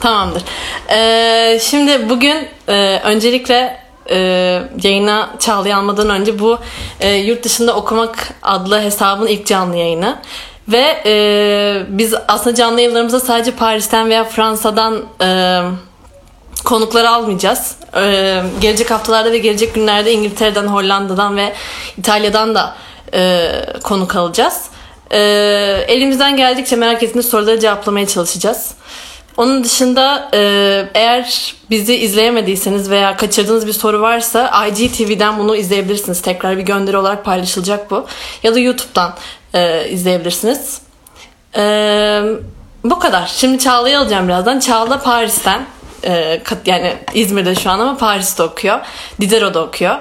Tamamdır. Ee, şimdi bugün e, öncelikle e, yayına Çağla'yı almadan önce bu e, yurt dışında okumak adlı hesabın ilk canlı yayını. Ve e, biz aslında canlı yayınlarımızda sadece Paris'ten veya Fransa'dan e, konukları almayacağız. E, gelecek haftalarda ve gelecek günlerde İngiltere'den, Hollanda'dan ve İtalya'dan da e, konuk alacağız. E, elimizden geldikçe merak ettiğiniz soruları cevaplamaya çalışacağız. Onun dışında e, eğer bizi izleyemediyseniz veya kaçırdığınız bir soru varsa IGTV'den bunu izleyebilirsiniz. Tekrar bir gönderi olarak paylaşılacak bu. Ya da YouTube'dan e, izleyebilirsiniz. E, bu kadar. Şimdi Çağla'yı alacağım birazdan. Çağla Paris'ten yani İzmir'de şu an ama Paris'te okuyor. Didero'da okuyor.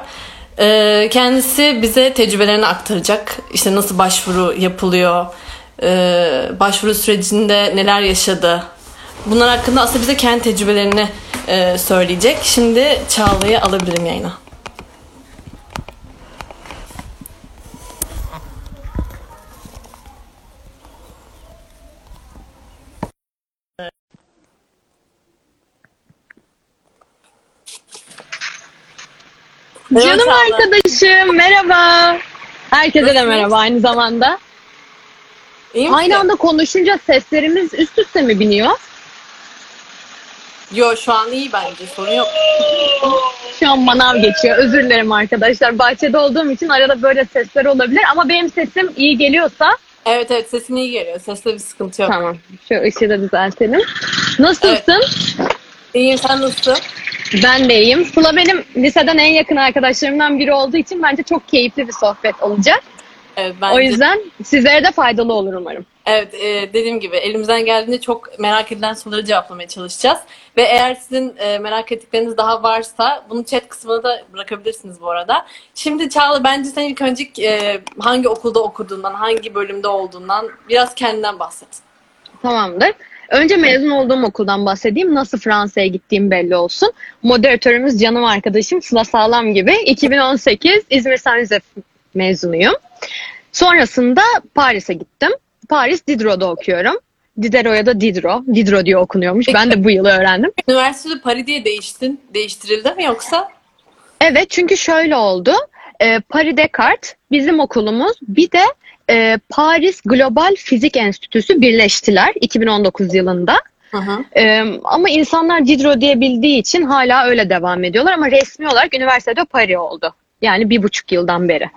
Kendisi bize tecrübelerini aktaracak. İşte nasıl başvuru yapılıyor, başvuru sürecinde neler yaşadı. Bunlar hakkında aslında bize kendi tecrübelerini e, söyleyecek. Şimdi Çağla'yı alabilirim yayına. Merhaba Canım Çağla. arkadaşım merhaba. Herkese de merhaba aynı zamanda. İyi misin? Aynı anda konuşunca seslerimiz üst üste mi biniyor? Yo şu an iyi bence sorun yok. Şu an manav geçiyor. Özür dilerim arkadaşlar. Bahçede olduğum için arada böyle sesler olabilir ama benim sesim iyi geliyorsa Evet evet sesin iyi geliyor. Seste bir sıkıntı yok. tamam. Şu ışığı da düzeltelim. Nasılsın? İyiyim sen nasılsın? Ben de iyiyim. Sıla benim liseden en yakın arkadaşlarımdan biri olduğu için bence çok keyifli bir sohbet olacak. Evet bence. O yüzden sizlere de faydalı olur umarım. Evet e, dediğim gibi elimizden geldiğince çok merak edilen soruları cevaplamaya çalışacağız. Ve eğer sizin e, merak ettikleriniz daha varsa bunu chat kısmına da bırakabilirsiniz bu arada. Şimdi Çağla bence sen ilk önce e, hangi okulda okuduğundan, hangi bölümde olduğundan biraz kendinden bahset. Tamamdır. Önce mezun olduğum okuldan bahsedeyim. Nasıl Fransa'ya gittiğim belli olsun. Moderatörümüz canım arkadaşım Sıla Sağlam gibi. 2018 İzmir Saint mezunuyum. Sonrasında Paris'e gittim. Paris Diderot'da okuyorum. Diderot ya da Diderot. Diderot diye okunuyormuş. Ben de bu yıl öğrendim. Üniversitede Paris diye değiştin, değiştirildi mi yoksa? Evet çünkü şöyle oldu. Ee, Paris Descartes bizim okulumuz bir de e, Paris Global Fizik Enstitüsü birleştiler 2019 yılında. Hı hı. Ee, ama insanlar Diderot diye bildiği için hala öyle devam ediyorlar ama resmi olarak üniversitede Paris oldu. Yani bir buçuk yıldan beri.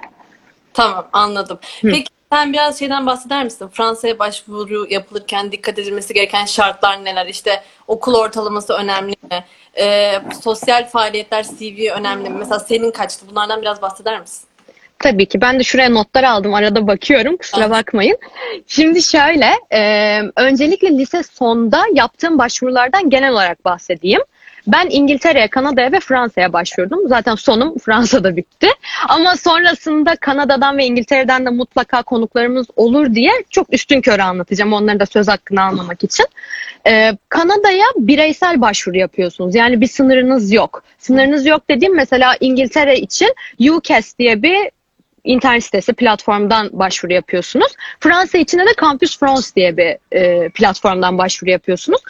Tamam anladım. Peki sen biraz şeyden bahseder misin? Fransa'ya başvuru yapılırken dikkat edilmesi gereken şartlar neler? İşte okul ortalaması önemli mi? Ee, sosyal faaliyetler CV önemli mi? Mesela senin kaçtı? Bunlardan biraz bahseder misin? Tabii ki ben de şuraya notlar aldım arada bakıyorum kusura bakmayın. Şimdi şöyle e, öncelikle lise sonda yaptığım başvurulardan genel olarak bahsedeyim. Ben İngiltere'ye, Kanada'ya ve Fransa'ya başvurdum. Zaten sonum Fransa'da bitti. Ama sonrasında Kanada'dan ve İngiltere'den de mutlaka konuklarımız olur diye çok üstün körü anlatacağım. Onların da söz hakkını almamak için. Ee, Kanada'ya bireysel başvuru yapıyorsunuz. Yani bir sınırınız yok. Sınırınız yok dediğim mesela İngiltere için UCAS diye bir internet sitesi platformdan başvuru yapıyorsunuz. Fransa için de Campus France diye bir e, platformdan başvuru yapıyorsunuz.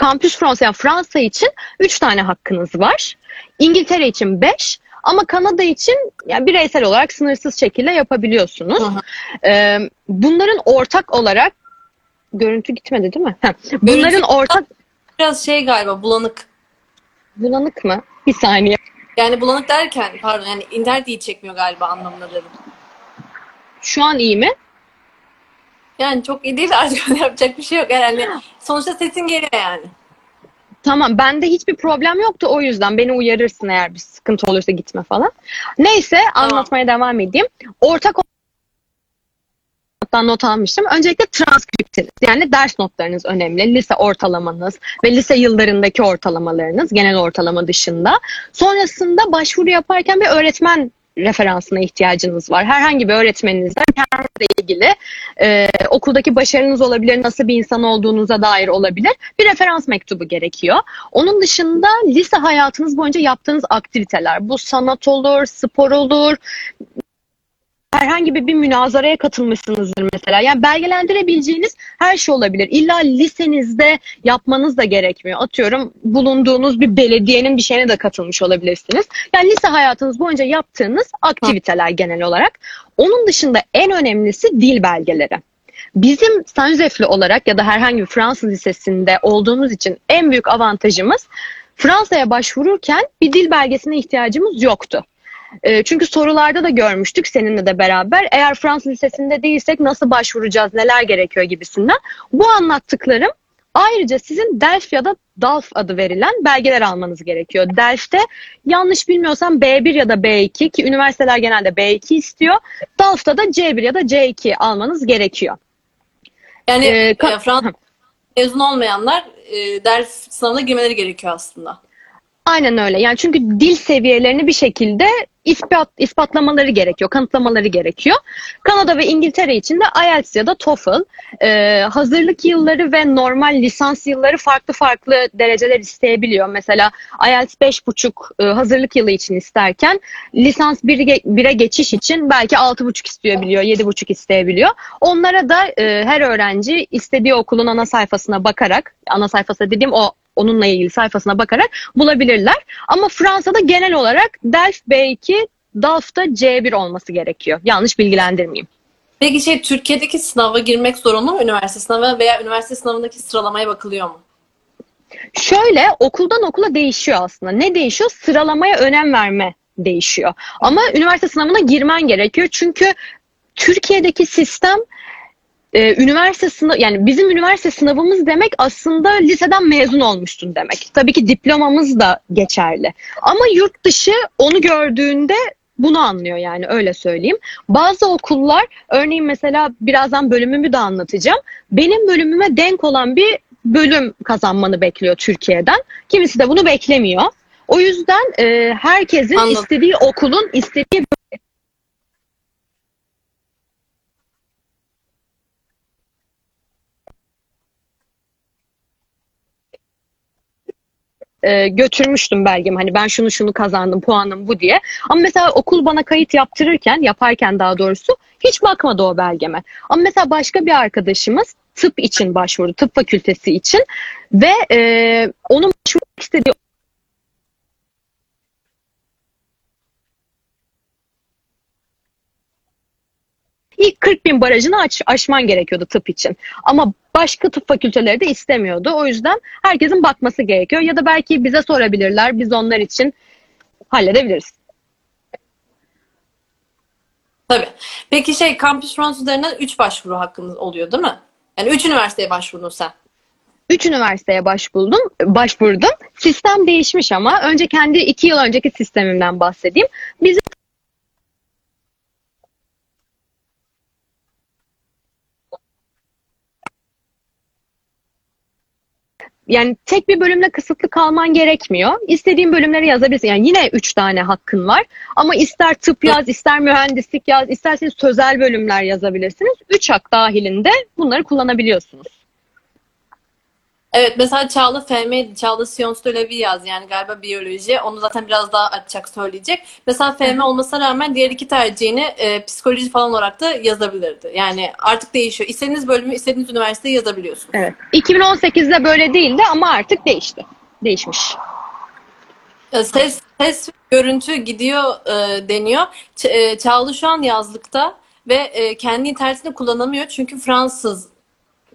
Campus France yani Fransa için 3 tane hakkınız var. İngiltere için 5 ama Kanada için yani bireysel olarak sınırsız şekilde yapabiliyorsunuz. Ee, bunların ortak olarak görüntü gitmedi değil mi? Bunların Görüntü- ortak Biraz şey galiba bulanık. bulanık mı? Bir saniye. Yani bulanık derken pardon yani internet iyi çekmiyor galiba anlamında dedim. Şu an iyi mi? Yani çok iyi değil artık yapacak bir şey yok. Yani sonuçta sesin geliyor yani. Tamam bende hiçbir problem yoktu o yüzden beni uyarırsın eğer bir sıkıntı olursa gitme falan. Neyse anlatmaya devam edeyim. Ortak not almıştım. Öncelikle transkriptiniz yani ders notlarınız önemli. Lise ortalamanız ve lise yıllarındaki ortalamalarınız genel ortalama dışında. Sonrasında başvuru yaparken bir öğretmen referansına ihtiyacınız var. Herhangi bir öğretmeninizden kendinizle ilgili e, okuldaki başarınız olabilir, nasıl bir insan olduğunuza dair olabilir. Bir referans mektubu gerekiyor. Onun dışında lise hayatınız boyunca yaptığınız aktiviteler. Bu sanat olur, spor olur, herhangi bir, bir münazaraya katılmışsınızdır mesela. Yani belgelendirebileceğiniz her şey olabilir. İlla lisenizde yapmanız da gerekmiyor. Atıyorum bulunduğunuz bir belediyenin bir şeyine de katılmış olabilirsiniz. Yani lise hayatınız boyunca yaptığınız aktiviteler genel olarak. Onun dışında en önemlisi dil belgeleri. Bizim San Josef'li olarak ya da herhangi bir Fransız lisesinde olduğumuz için en büyük avantajımız Fransa'ya başvururken bir dil belgesine ihtiyacımız yoktu. E, çünkü sorularda da görmüştük seninle de beraber. Eğer Fransız lisesinde değilsek nasıl başvuracağız, neler gerekiyor gibisinden. Bu anlattıklarım ayrıca sizin DELF ya da DALF adı verilen belgeler almanız gerekiyor. DELF'te yanlış bilmiyorsam B1 ya da B2 ki üniversiteler genelde B2 istiyor. DALF'ta da C1 ya da C2 almanız gerekiyor. Yani Ee, e, Fransız mezun olmayanlar e, ders sınavına girmeleri gerekiyor aslında. Aynen öyle. Yani çünkü dil seviyelerini bir şekilde ispat, ispatlamaları gerekiyor, kanıtlamaları gerekiyor. Kanada ve İngiltere için de IELTS ya da TOEFL. Ee, hazırlık yılları ve normal lisans yılları farklı farklı dereceler isteyebiliyor. Mesela IELTS 5,5 e, hazırlık yılı için isterken lisans 1'e 1'e geçiş için belki 6,5 isteyebiliyor, 7,5 isteyebiliyor. Onlara da e, her öğrenci istediği okulun ana sayfasına bakarak, ana sayfası dediğim o onunla ilgili sayfasına bakarak bulabilirler. Ama Fransa'da genel olarak DELF B2, DALF'da C1 olması gerekiyor. Yanlış bilgilendirmeyeyim. Peki şey Türkiye'deki sınava girmek zorunlu mu üniversite sınavı veya üniversite sınavındaki sıralamaya bakılıyor mu? Şöyle okuldan okula değişiyor aslında. Ne değişiyor? Sıralamaya önem verme değişiyor. Ama üniversite sınavına girmen gerekiyor. Çünkü Türkiye'deki sistem e, üniversite sınav yani bizim üniversite sınavımız demek aslında liseden mezun olmuştun demek. Tabii ki diplomamız da geçerli. Ama yurt dışı onu gördüğünde bunu anlıyor yani öyle söyleyeyim. Bazı okullar örneğin mesela birazdan bölümümü de anlatacağım. Benim bölümüme denk olan bir bölüm kazanmanı bekliyor Türkiye'den. Kimisi de bunu beklemiyor. O yüzden e, herkesin Anladım. istediği okulun istediği e, götürmüştüm belgemi. Hani ben şunu şunu kazandım, puanım bu diye. Ama mesela okul bana kayıt yaptırırken, yaparken daha doğrusu hiç bakmadı o belgeme. Ama mesela başka bir arkadaşımız tıp için başvurdu, tıp fakültesi için ve e, onun başvurmak istediği İlk 40 bin barajını aç, aşman gerekiyordu tıp için. Ama başka tıp fakülteleri de istemiyordu. O yüzden herkesin bakması gerekiyor. Ya da belki bize sorabilirler. Biz onlar için halledebiliriz. Tabii. Peki şey Campus France üzerinden 3 başvuru hakkınız oluyor değil mi? Yani 3 üniversiteye başvurdun sen. Üç üniversiteye başvurdum, başvurdum. Sistem değişmiş ama önce kendi iki yıl önceki sistemimden bahsedeyim. Bizim yani tek bir bölümle kısıtlı kalman gerekmiyor. İstediğin bölümleri yazabilirsin. Yani yine üç tane hakkın var. Ama ister tıp yaz, ister mühendislik yaz, isterseniz sözel bölümler yazabilirsiniz. Üç hak dahilinde bunları kullanabiliyorsunuz. Evet mesela Çağla FM, Çağla Siyons de bir yaz yani galiba biyoloji. Onu zaten biraz daha açacak söyleyecek. Mesela FM olmasına rağmen diğer iki tercihini e, psikoloji falan olarak da yazabilirdi. Yani artık değişiyor. İstediğiniz bölümü istediğiniz üniversiteyi yazabiliyorsunuz. Evet. 2018'de böyle değildi ama artık değişti. Değişmiş. E, Ses, ses, görüntü gidiyor e, deniyor. Ç- e, Çağla şu an yazlıkta ve e, kendi internetini kullanamıyor çünkü Fransız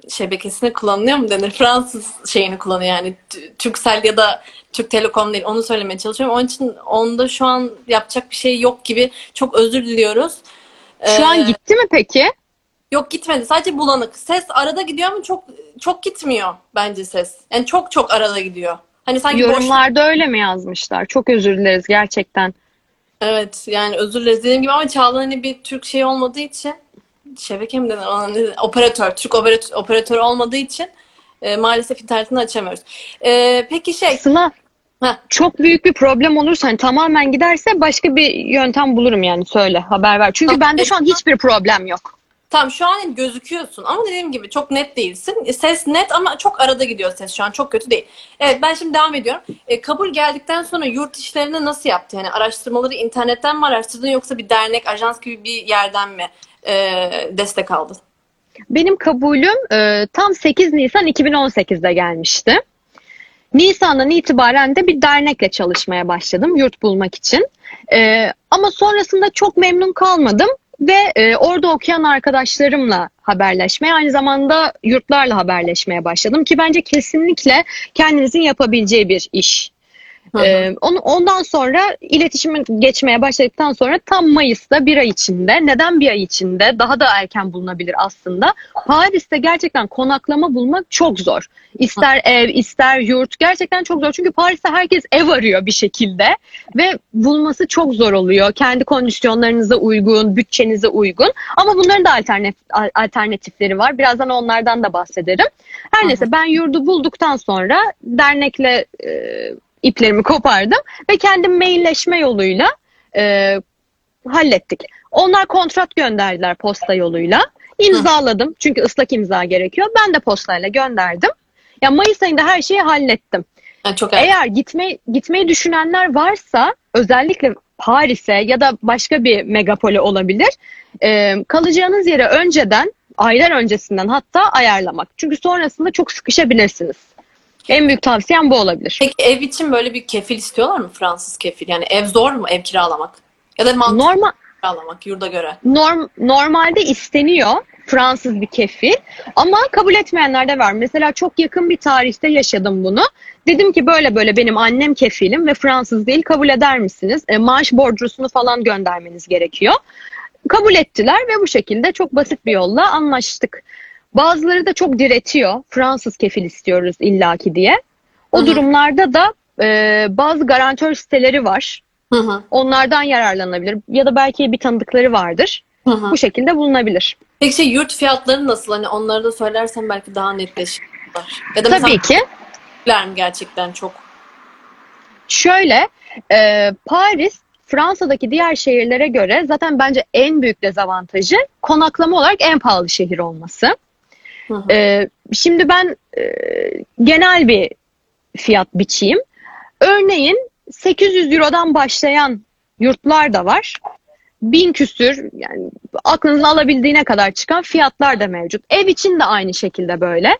şebekesini kullanılıyor mu denir? Fransız şeyini kullanıyor yani T- Turkcell ya da Türk Telekom değil. Onu söylemeye çalışıyorum. Onun için onda şu an yapacak bir şey yok gibi. Çok özür diliyoruz. Şu Ee, an gitti mi peki? Yok gitmedi. Sadece bulanık. Ses arada gidiyor ama çok çok gitmiyor bence ses. Yani çok çok arada gidiyor. Hani sanki boş Yorumlarda öyle mi yazmışlar? Çok özür dileriz gerçekten. Evet yani özür dileriz dediğim gibi ama Çağla hani bir Türk şey olmadığı için şebeke mi denir ona ne denir? operatör Türk operatör, operatör olmadığı için e, maalesef internetini açamıyoruz. E, peki şey Sıla Heh. çok büyük bir problem olursa hani tamamen giderse başka bir yöntem bulurum yani söyle haber ver. Çünkü Tamam. bende şu an hiçbir problem yok. Tamam şu an gözüküyorsun ama dediğim gibi çok net değilsin. E, Ses net ama çok arada gidiyor ses şu an. Çok kötü değil. Evet ben şimdi devam ediyorum. E, kabul geldikten sonra yurt işlerini nasıl yaptı? Yani araştırmaları internetten mi araştırdın yoksa bir dernek, ajans gibi bir yerden mi e, destek aldın? Benim kabulüm e, tam 8 Nisan 2018'de gelmişti. Nisan'dan itibaren de bir dernekle çalışmaya başladım yurt bulmak için. E, ama sonrasında çok memnun kalmadım ve e, orada okuyan arkadaşlarımla haberleşmeye, aynı zamanda yurtlarla haberleşmeye başladım ki bence kesinlikle kendinizin yapabileceği bir iş. Hı hı. Ee, onu, ondan sonra iletişime geçmeye başladıktan sonra tam Mayıs'ta bir ay içinde, neden bir ay içinde daha da erken bulunabilir aslında. Paris'te gerçekten konaklama bulmak çok zor. İster ev, ister yurt gerçekten çok zor. Çünkü Paris'te herkes ev arıyor bir şekilde ve bulması çok zor oluyor. Kendi kondisyonlarınıza uygun, bütçenize uygun. Ama bunların da alternatif, alternatifleri var. Birazdan onlardan da bahsederim. Her Hı hı. neyse ben yurdu bulduktan sonra dernekle e, iplerimi kopardım ve kendim mailleşme yoluyla e, hallettik. Onlar kontrat gönderdiler posta yoluyla. İmzaladım çünkü ıslak imza gerekiyor. Ben de postayla gönderdim. Ya Mayıs ayında her şeyi hallettim. Yani çok erken. Eğer gitme, gitmeyi düşünenler varsa özellikle Paris'e ya da başka bir megapole olabilir. e, kalacağınız yere önceden, aylar öncesinden hatta ayarlamak. Çünkü sonrasında çok sıkışabilirsiniz. En büyük tavsiyem bu olabilir. Peki ev için böyle bir kefil istiyorlar mı? Fransız kefil. Yani ev zor mu ev kiralamak? Ya da mantıklı Normal kiralamak yurda göre. norm, normalde isteniyor Fransız bir kefil ama kabul etmeyenler de var. Mesela çok yakın bir tarihte yaşadım bunu. Dedim ki böyle böyle benim annem kefilim ve Fransız değil kabul eder misiniz? E, maaş borcusunu falan göndermeniz gerekiyor. Kabul ettiler ve bu şekilde çok basit bir yolla anlaştık. Bazıları da çok diretiyor. Fransız kefil istiyoruz illaki diye. O Hı hı. durumlarda da e, bazı garantör siteleri var. Hı hı. Onlardan yararlanabilir ya da belki bir tanıdıkları vardır. Hı hı. Bu şekilde bulunabilir. Peki şey yurt fiyatları nasıl? Hani onları da söylersen belki daha netleşir. Ya da Tabii ki. mi gerçekten çok? Şöyle e, Paris Fransa'daki diğer şehirlere göre zaten bence en büyük dezavantajı konaklama olarak en pahalı şehir olması. Hı şimdi ben e, genel bir fiyat biçeyim. Örneğin 800 Euro'dan başlayan yurtlar da var. Bin küsür yani aklınızın alabildiğine kadar çıkan fiyatlar da mevcut. Ev için de aynı şekilde böyle.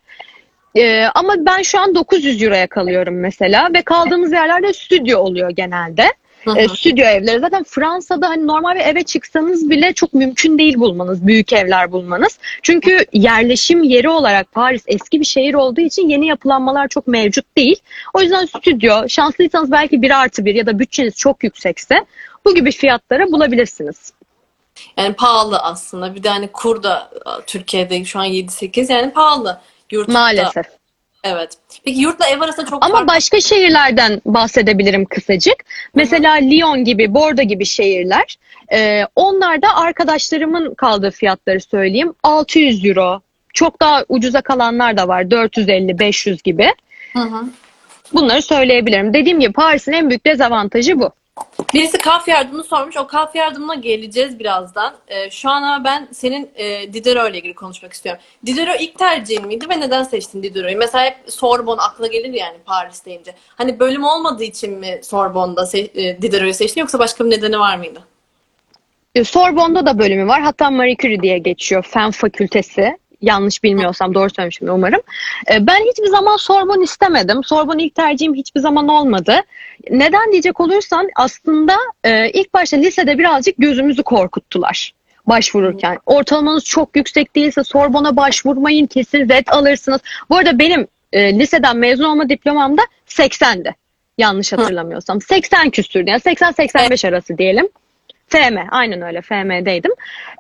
Ee, ama ben şu an 900 Euro'ya kalıyorum mesela ve kaldığımız yerlerde stüdyo oluyor genelde. Hı. stüdyo evleri. Zaten Fransa'da hani normal bir eve çıksanız bile çok mümkün değil bulmanız, büyük evler bulmanız. Çünkü yerleşim yeri olarak Paris eski bir şehir olduğu için yeni yapılanmalar çok mevcut değil. O yüzden stüdyo, şanslıysanız belki bir artı bir ya da bütçeniz çok yüksekse bu gibi fiyatlara bulabilirsiniz. Yani pahalı aslında. Bir de hani kur da a, Türkiye'de şu an 7-8 yani pahalı. Yurtta. Maalesef. Evet. Peki yurtla ev arasında çok Ama fark başka şehirlerden bahsedebilirim kısacık. Mesela Lyon gibi, Bordeaux gibi şehirler. E, onlarda arkadaşlarımın kaldığı fiyatları söyleyeyim. 600 euro. Çok daha ucuza kalanlar da var. 450-500 gibi. Hı hı. Bunları söyleyebilirim. Dediğim gibi Paris'in en büyük dezavantajı bu. Birisi kaf yardımını sormuş. O kaf yardımına geleceğiz birazdan. Ee, şu an ama ben senin e, Diderot ile ilgili konuşmak istiyorum. Diderot ilk tercihin miydi ve neden seçtin Diderot'u? Mesela hep Sorbonne akla gelir yani Paris deyince. Hani bölüm olmadığı için mi Sorbonne'da se- e, Diderot'u seçtin yoksa başka bir nedeni var mıydı? E, Sorbonne'da da bölümü var. Hatta Marie Curie diye geçiyor. Fen fakültesi. Yanlış bilmiyorsam doğru söylemişim umarım. E, Ben hiçbir zaman Sorbonne istemedim. Sorbonne ilk tercihim hiçbir zaman olmadı. Neden diyecek olursan aslında e, ilk başta lisede birazcık gözümüzü korkuttular başvururken. Ortalamanız çok yüksek değilse Sorbonne'a başvurmayın kesin red alırsınız. Bu arada benim e, liseden mezun olma diplomam da 80'di. Yanlış hatırlamıyorsam. 80 küsürdü yani 80-85 arası diyelim. FM aynen öyle FM'deydim.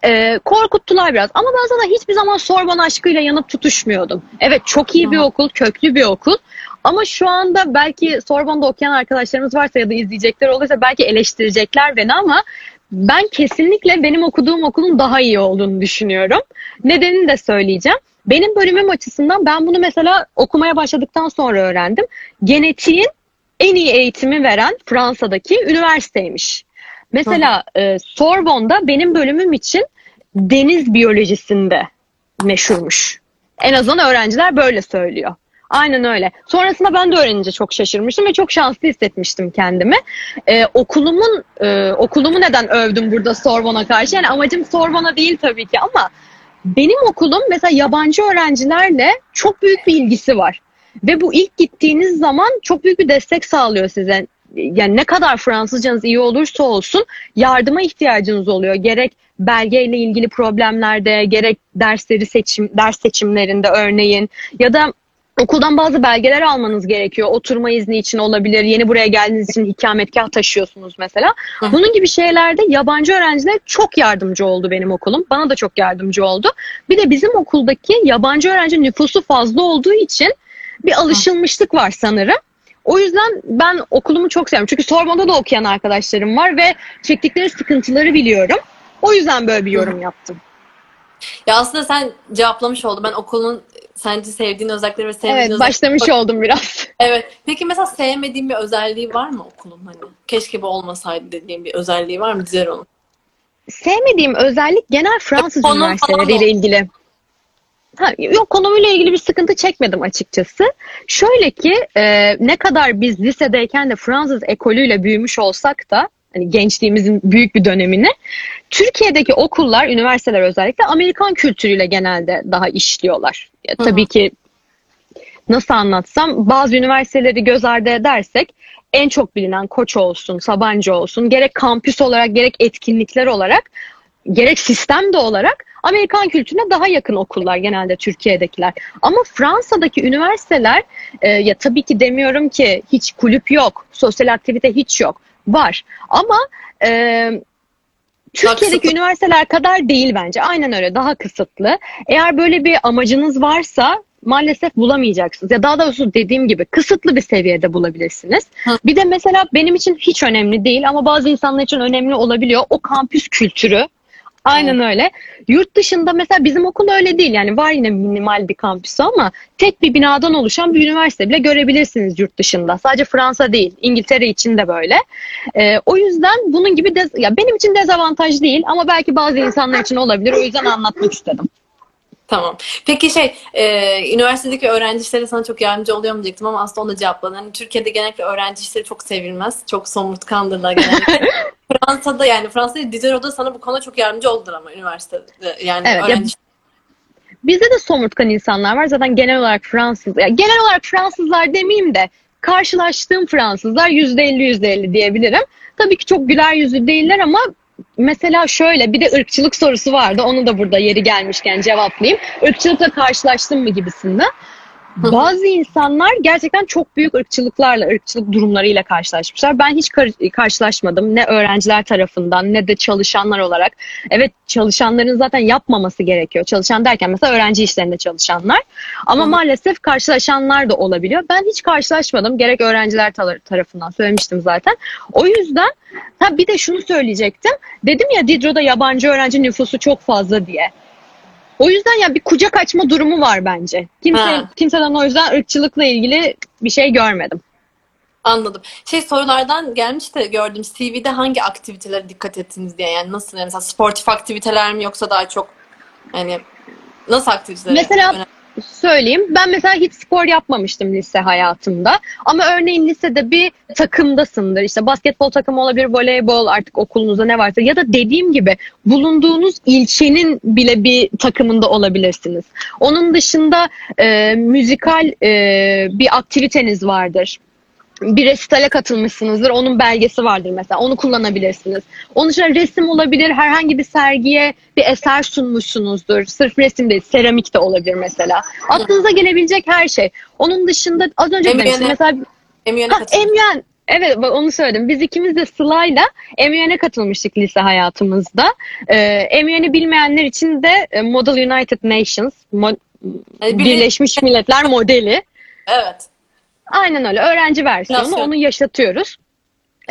Ee, korkuttular biraz ama ben zaten hiçbir zaman Sorbonne aşkıyla yanıp tutuşmuyordum. Evet çok iyi bir okul, köklü bir okul. Ama şu anda belki Sorbonne'da okuyan arkadaşlarımız varsa ya da izleyecekler olursa belki eleştirecekler beni ama ben kesinlikle benim okuduğum okulun daha iyi olduğunu düşünüyorum. Nedenini de söyleyeceğim. Benim bölümüm açısından ben bunu mesela okumaya başladıktan sonra öğrendim. Genetiğin en iyi eğitimi veren Fransa'daki üniversiteymiş. Mesela e, Sorbonne'da benim bölümüm için deniz biyolojisinde meşhurmuş. En azından öğrenciler böyle söylüyor. Aynen öyle. Sonrasında ben de öğrenince çok şaşırmıştım ve çok şanslı hissetmiştim kendimi. Ee, okulumun e, okulumu neden övdüm burada Sorbon'a karşı? Yani amacım Sorbon'a değil tabii ki ama benim okulum mesela yabancı öğrencilerle çok büyük bir ilgisi var. Ve bu ilk gittiğiniz zaman çok büyük bir destek sağlıyor size. Yani ne kadar Fransızcanız iyi olursa olsun yardıma ihtiyacınız oluyor. Gerek belgeyle ilgili problemlerde, gerek dersleri seçim ders seçimlerinde örneğin ya da okuldan bazı belgeler almanız gerekiyor. Oturma izni için olabilir. Yeni buraya geldiğiniz için ikametgah taşıyorsunuz mesela. Bunun gibi şeylerde yabancı öğrenciler çok yardımcı oldu benim okulum. Bana da çok yardımcı oldu. Bir de bizim okuldaki yabancı öğrenci nüfusu fazla olduğu için bir alışılmışlık var sanırım. O yüzden ben okulumu çok seviyorum. Çünkü Sorbon'da da okuyan arkadaşlarım var ve çektikleri sıkıntıları biliyorum. O yüzden böyle bir yorum yaptım. Ya aslında sen cevaplamış oldun. Ben okulun sence sevdiğin özellikleri ve sevmediğin Evet özellikleri... başlamış oldum biraz. Evet. Peki mesela sevmediğin bir özelliği var mı okulun hani? Keşke bu olmasaydı dediğin bir özelliği var mı? Dizer onu. Sevmediğim özellik genel Fransız falan üniversiteleriyle ilgili. Ha, yok konumuyla ilgili bir sıkıntı çekmedim açıkçası. Şöyle ki e, ne kadar biz lisedeyken de Fransız ekolüyle büyümüş olsak da hani gençliğimizin büyük bir dönemini Türkiye'deki okullar, üniversiteler özellikle Amerikan kültürüyle genelde daha işliyorlar. Ya, hı. tabii ki nasıl anlatsam bazı üniversiteleri göz ardı edersek en çok bilinen Koç olsun, Sabancı olsun gerek kampüs olarak gerek etkinlikler olarak gerek sistem de olarak Amerikan kültürüne daha yakın okullar genelde Türkiye'dekiler. Ama Fransa'daki üniversiteler e, ya tabii ki demiyorum ki hiç kulüp yok, sosyal aktivite hiç yok. Var. Ama e, Türkiye'deki kısıtlı. üniversiteler kadar değil bence. Aynen öyle. Daha kısıtlı. Eğer böyle bir amacınız varsa maalesef bulamayacaksınız. Ya daha doğrusu dediğim gibi kısıtlı bir seviyede bulabilirsiniz. Hı. Bir de mesela benim için hiç önemli değil ama bazı insanlar için önemli olabiliyor. O kampüs kültürü. Aynen öyle. Yurt dışında mesela bizim okul öyle değil. Yani var yine minimal bir kampüsü ama tek bir binadan oluşan bir üniversite bile görebilirsiniz yurt dışında. Sadece Fransa değil, İngiltere için de böyle. Ee, o yüzden bunun gibi dez- ya benim için dezavantaj değil ama belki bazı insanlar için olabilir. O yüzden anlatmak istedim. Tamam. Peki şey, e, üniversitedeki öğrenci işleri sana çok yardımcı oluyor mu diyecektim ama aslında onu da cevapladın. Hani Türkiye'de genellikle öğrenci işleri çok sevilmez. Çok somurtkandırlar genellikle. Fransa'da yani Fransa'da Diderot'da sana bu konuda çok yardımcı oldular ama üniversitede. Yani Evet, ya- öğrenci Bizde de somurtkan insanlar var. Zaten genel olarak Fransız, ya genel olarak Fransızlar demeyeyim de karşılaştığım Fransızlar %50 %50 diyebilirim. Tabii ki çok güler yüzlü değiller ama mesela şöyle bir de ırkçılık sorusu vardı. Onu da burada yeri gelmişken cevaplayayım. Irkçılıkla karşılaştın mı gibisinde. Bazı insanlar gerçekten çok büyük ırkçılıklarla, ırkçılık durumlarıyla karşılaşmışlar. Ben hiç kar- karşılaşmadım. Ne öğrenciler tarafından ne de çalışanlar olarak. Evet çalışanların zaten yapmaması gerekiyor. Çalışan derken mesela öğrenci işlerinde çalışanlar. Ama Hı hı. maalesef karşılaşanlar da olabiliyor. Ben hiç karşılaşmadım. Gerek öğrenciler tar- tarafından söylemiştim zaten. O yüzden ha bir de şunu söyleyecektim. Dedim ya Didro'da yabancı öğrenci nüfusu çok fazla diye. O yüzden ya bir kucak açma durumu var bence. Kimse, Ha. kimseden o yüzden ırkçılıkla ilgili bir şey görmedim. Anladım. Şey sorulardan gelmiş de gördüm. CV'de hangi aktivitelere dikkat ettiniz diye. Yani nasıl yani mesela sportif aktiviteler mi yoksa daha çok yani nasıl aktiviteler? Mesela önemli? Söyleyeyim. Ben mesela hiç spor yapmamıştım lise hayatımda. Ama örneğin lisede bir takımdasındır. İşte basketbol takımı olabilir, voleybol artık okulunuzda ne varsa. Ya da dediğim gibi bulunduğunuz ilçenin bile bir takımında olabilirsiniz. Onun dışında e, müzikal e, bir aktiviteniz vardır. Bir resitale katılmışsınızdır. Onun belgesi vardır mesela. Onu kullanabilirsiniz. Onun dışında resim olabilir. Herhangi bir sergiye bir eser sunmuşsunuzdur. Sırf resim değil, seramik de olabilir mesela. Aklınıza gelebilecek her şey. Onun dışında az önce Emine- demiştim. Mesela Ha. Emyen. Evet onu söyledim. Biz ikimiz de Sıla'yla Emyen'e katılmıştık lise hayatımızda. Ee, Emyen'i bilmeyenler için de e, Model United Nations, mo- Birleşmiş Milletler modeli. Evet. Aynen öyle. Öğrenci versiyonu. Versiyon. Onu yaşatıyoruz.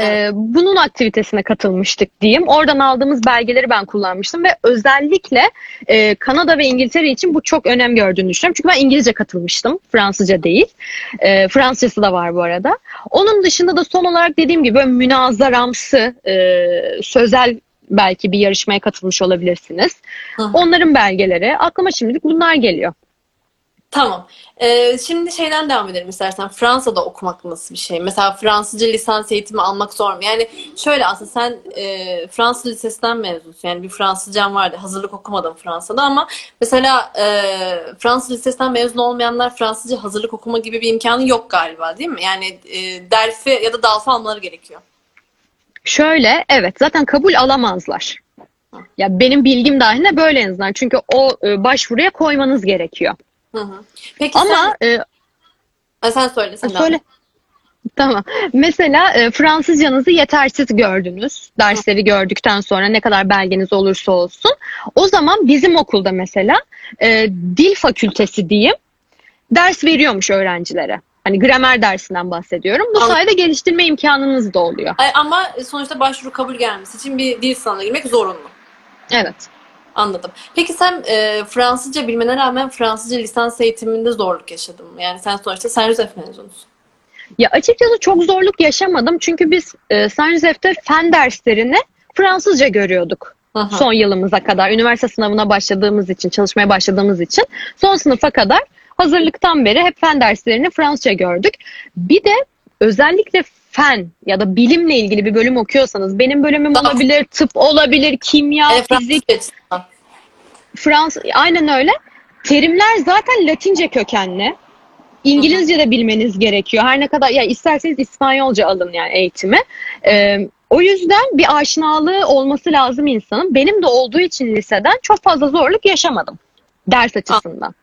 Ee, bunun aktivitesine katılmıştık diyeyim. Oradan aldığımız belgeleri ben kullanmıştım ve özellikle e, Kanada ve İngiltere için bu çok önem gördüğünü düşünüyorum. Çünkü ben İngilizce katılmıştım. Fransızca değil. E, Fransızcası da var bu arada. Onun dışında da son olarak dediğim gibi böyle münazaramsı, e, sözel belki bir yarışmaya katılmış olabilirsiniz. Hı. Onların belgeleri. Aklıma şimdilik bunlar geliyor. Tamam. Ee, şimdi şeyden devam edelim istersen. Fransa'da okumak nasıl bir şey? Mesela Fransızca lisans eğitimi almak zor mu? Yani şöyle aslında sen e, Fransız lisesinden mezunsun. Yani bir Fransızcan vardı. Hazırlık okumadım Fransa'da ama mesela e, Fransız lisesinden mezun olmayanlar Fransızca hazırlık okuma gibi bir imkanı yok galiba değil mi? Yani e, derfi ya da dalfa almaları gerekiyor. Şöyle evet zaten kabul alamazlar. Ya benim bilgim dahilinde böyle en azından. Çünkü o e, başvuruya koymanız gerekiyor. Hı hı. Peki Ama e, sen, Ha, sen söyle. Sen Söyle. Tamam. Mesela e, Fransızcanızı yetersiz gördünüz. Dersleri gördükten sonra ne kadar belgeniz olursa olsun. O zaman bizim okulda mesela e, dil fakültesi diyeyim ders veriyormuş öğrencilere. Hani gramer dersinden bahsediyorum. Bu Anladım. sayede geliştirme imkanınız da oluyor. Ay, Ama sonuçta başvuru kabul gelmesi için bir dil sınavına girmek zorunlu. Evet. Anladım. Peki sen e, Fransızca bilmene rağmen Fransızca lisans eğitiminde zorluk yaşadın mı? Yani sen sonuçta Saint Joseph mezunusun. Ya açıkçası çok zorluk yaşamadım. Çünkü biz e, Saint Joseph'te fen derslerini Fransızca görüyorduk. Hı. son yılımıza kadar üniversite sınavına başladığımız için çalışmaya başladığımız için son sınıfa kadar hazırlıktan beri hep fen derslerini Fransızca gördük. Bir de özellikle fen ya da bilimle ilgili bir bölüm okuyorsanız benim bölümüm olabilir, tıp olabilir, kimya, E, fizik, Fransızca. Fransız aynen öyle. Terimler zaten Latince kökenli. İngilizce de bilmeniz gerekiyor. Her ne kadar ya isterseniz İspanyolca alın yani eğitimi. Ee, o yüzden bir aşinalığı olması lazım insanın. Benim de olduğu için liseden çok fazla zorluk yaşamadım ders açısından.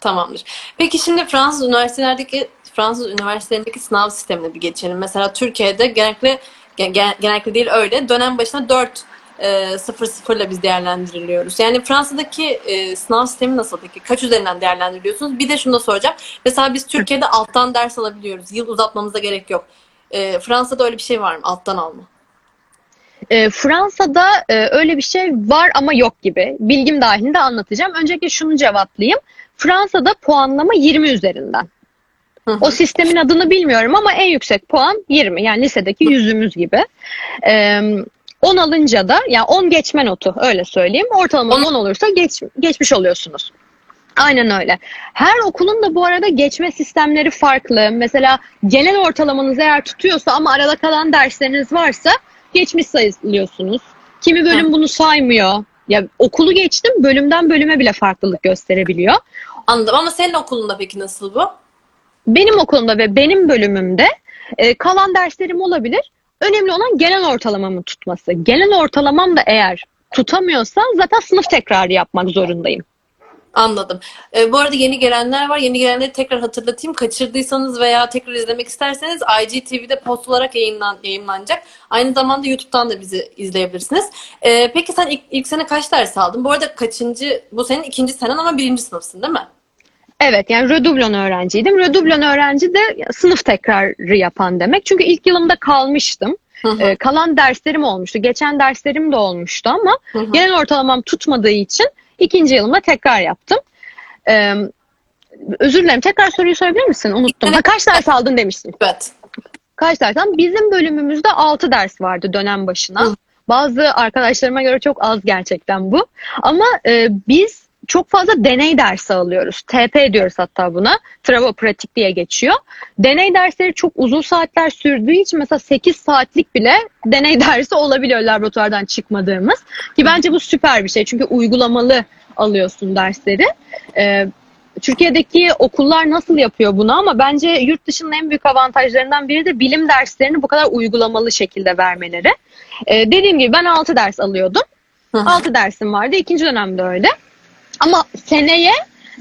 Tamamdır. Peki şimdi Fransız üniversitelerdeki Fransız üniversitelerindeki sınav sistemine bir geçelim. Mesela Türkiye'de genellikle gen- gen- genellikle değil öyle dönem başına 4 e, 0 0 ile biz değerlendiriliyoruz. Yani Fransa'daki e, sınav sistemi nasıl peki? Kaç üzerinden değerlendiriliyorsunuz? Bir de şunu da soracağım. Mesela biz Türkiye'de alttan ders alabiliyoruz. Yıl uzatmamıza gerek yok. E, Fransa'da öyle bir şey var mı? Alttan alma. Ee, Fransa'da e, öyle bir şey var ama yok gibi. Bilgim dahilinde anlatacağım. Öncelikle şunu cevaplayayım. Fransa'da puanlama 20 üzerinden. O sistemin adını bilmiyorum ama en yüksek puan 20. Yani lisedeki yüzümüz gibi. Ee, 10 alınca da yani 10 geçme notu öyle söyleyeyim. Ortalama On- 10 olursa geç, geçmiş oluyorsunuz. Aynen öyle. Her okulun da bu arada geçme sistemleri farklı. Mesela genel ortalamanız eğer tutuyorsa ama arada kalan dersleriniz varsa geçmiş sayılıyorsunuz. Kimi bölüm bunu saymıyor. Ya okulu geçtim bölümden bölüme bile farklılık gösterebiliyor. Anladım ama senin okulunda peki nasıl bu? Benim okulumda ve benim bölümümde e, kalan derslerim olabilir. Önemli olan genel ortalamamın tutması. Genel ortalamam da eğer tutamıyorsa zaten sınıf tekrarı yapmak zorundayım. Anladım. Ee, bu arada yeni gelenler var. Yeni gelenleri tekrar hatırlatayım. Kaçırdıysanız veya tekrar izlemek isterseniz IGTV'de post olarak yayınlan, yayınlanacak. Aynı zamanda YouTube'dan da bizi izleyebilirsiniz. Ee, peki sen ilk, ilk sene kaç ders aldın? Bu arada kaçıncı, bu senin ikinci senen ama birinci sınıfsın değil mi? Evet yani redublon öğrenciydim. Redublon öğrenci de sınıf tekrarı yapan demek. Çünkü ilk yılımda kalmıştım. Hı hı, E, kalan derslerim olmuştu. Geçen derslerim de olmuştu ama hı hı. genel ortalamam tutmadığı için ikinci yılımda tekrar yaptım. E, özür dilerim. Tekrar soruyu sorabilir misin? Unuttum. Ha, kaç ders aldın demiştin. Evet. Kaç ders aldın? Bizim bölümümüzde 6 ders vardı dönem başına. Hı. Bazı arkadaşlarıma göre çok az gerçekten bu. Ama e, biz çok fazla deney dersi alıyoruz. TP diyoruz hatta buna. Travo pratik diye geçiyor. Deney dersleri çok uzun saatler sürdüğü için mesela 8 saatlik bile deney dersi olabiliyor laboratuvardan çıkmadığımız. Ki bence bu süper bir şey. Çünkü uygulamalı alıyorsun dersleri. Ee, Türkiye'deki okullar nasıl yapıyor bunu ama bence yurt dışının en büyük avantajlarından biri de bilim derslerini bu kadar uygulamalı şekilde vermeleri. Ee, dediğim gibi ben 6 ders alıyordum. Hı hı. 6 dersim vardı. İkinci dönemde öyle. Ama seneye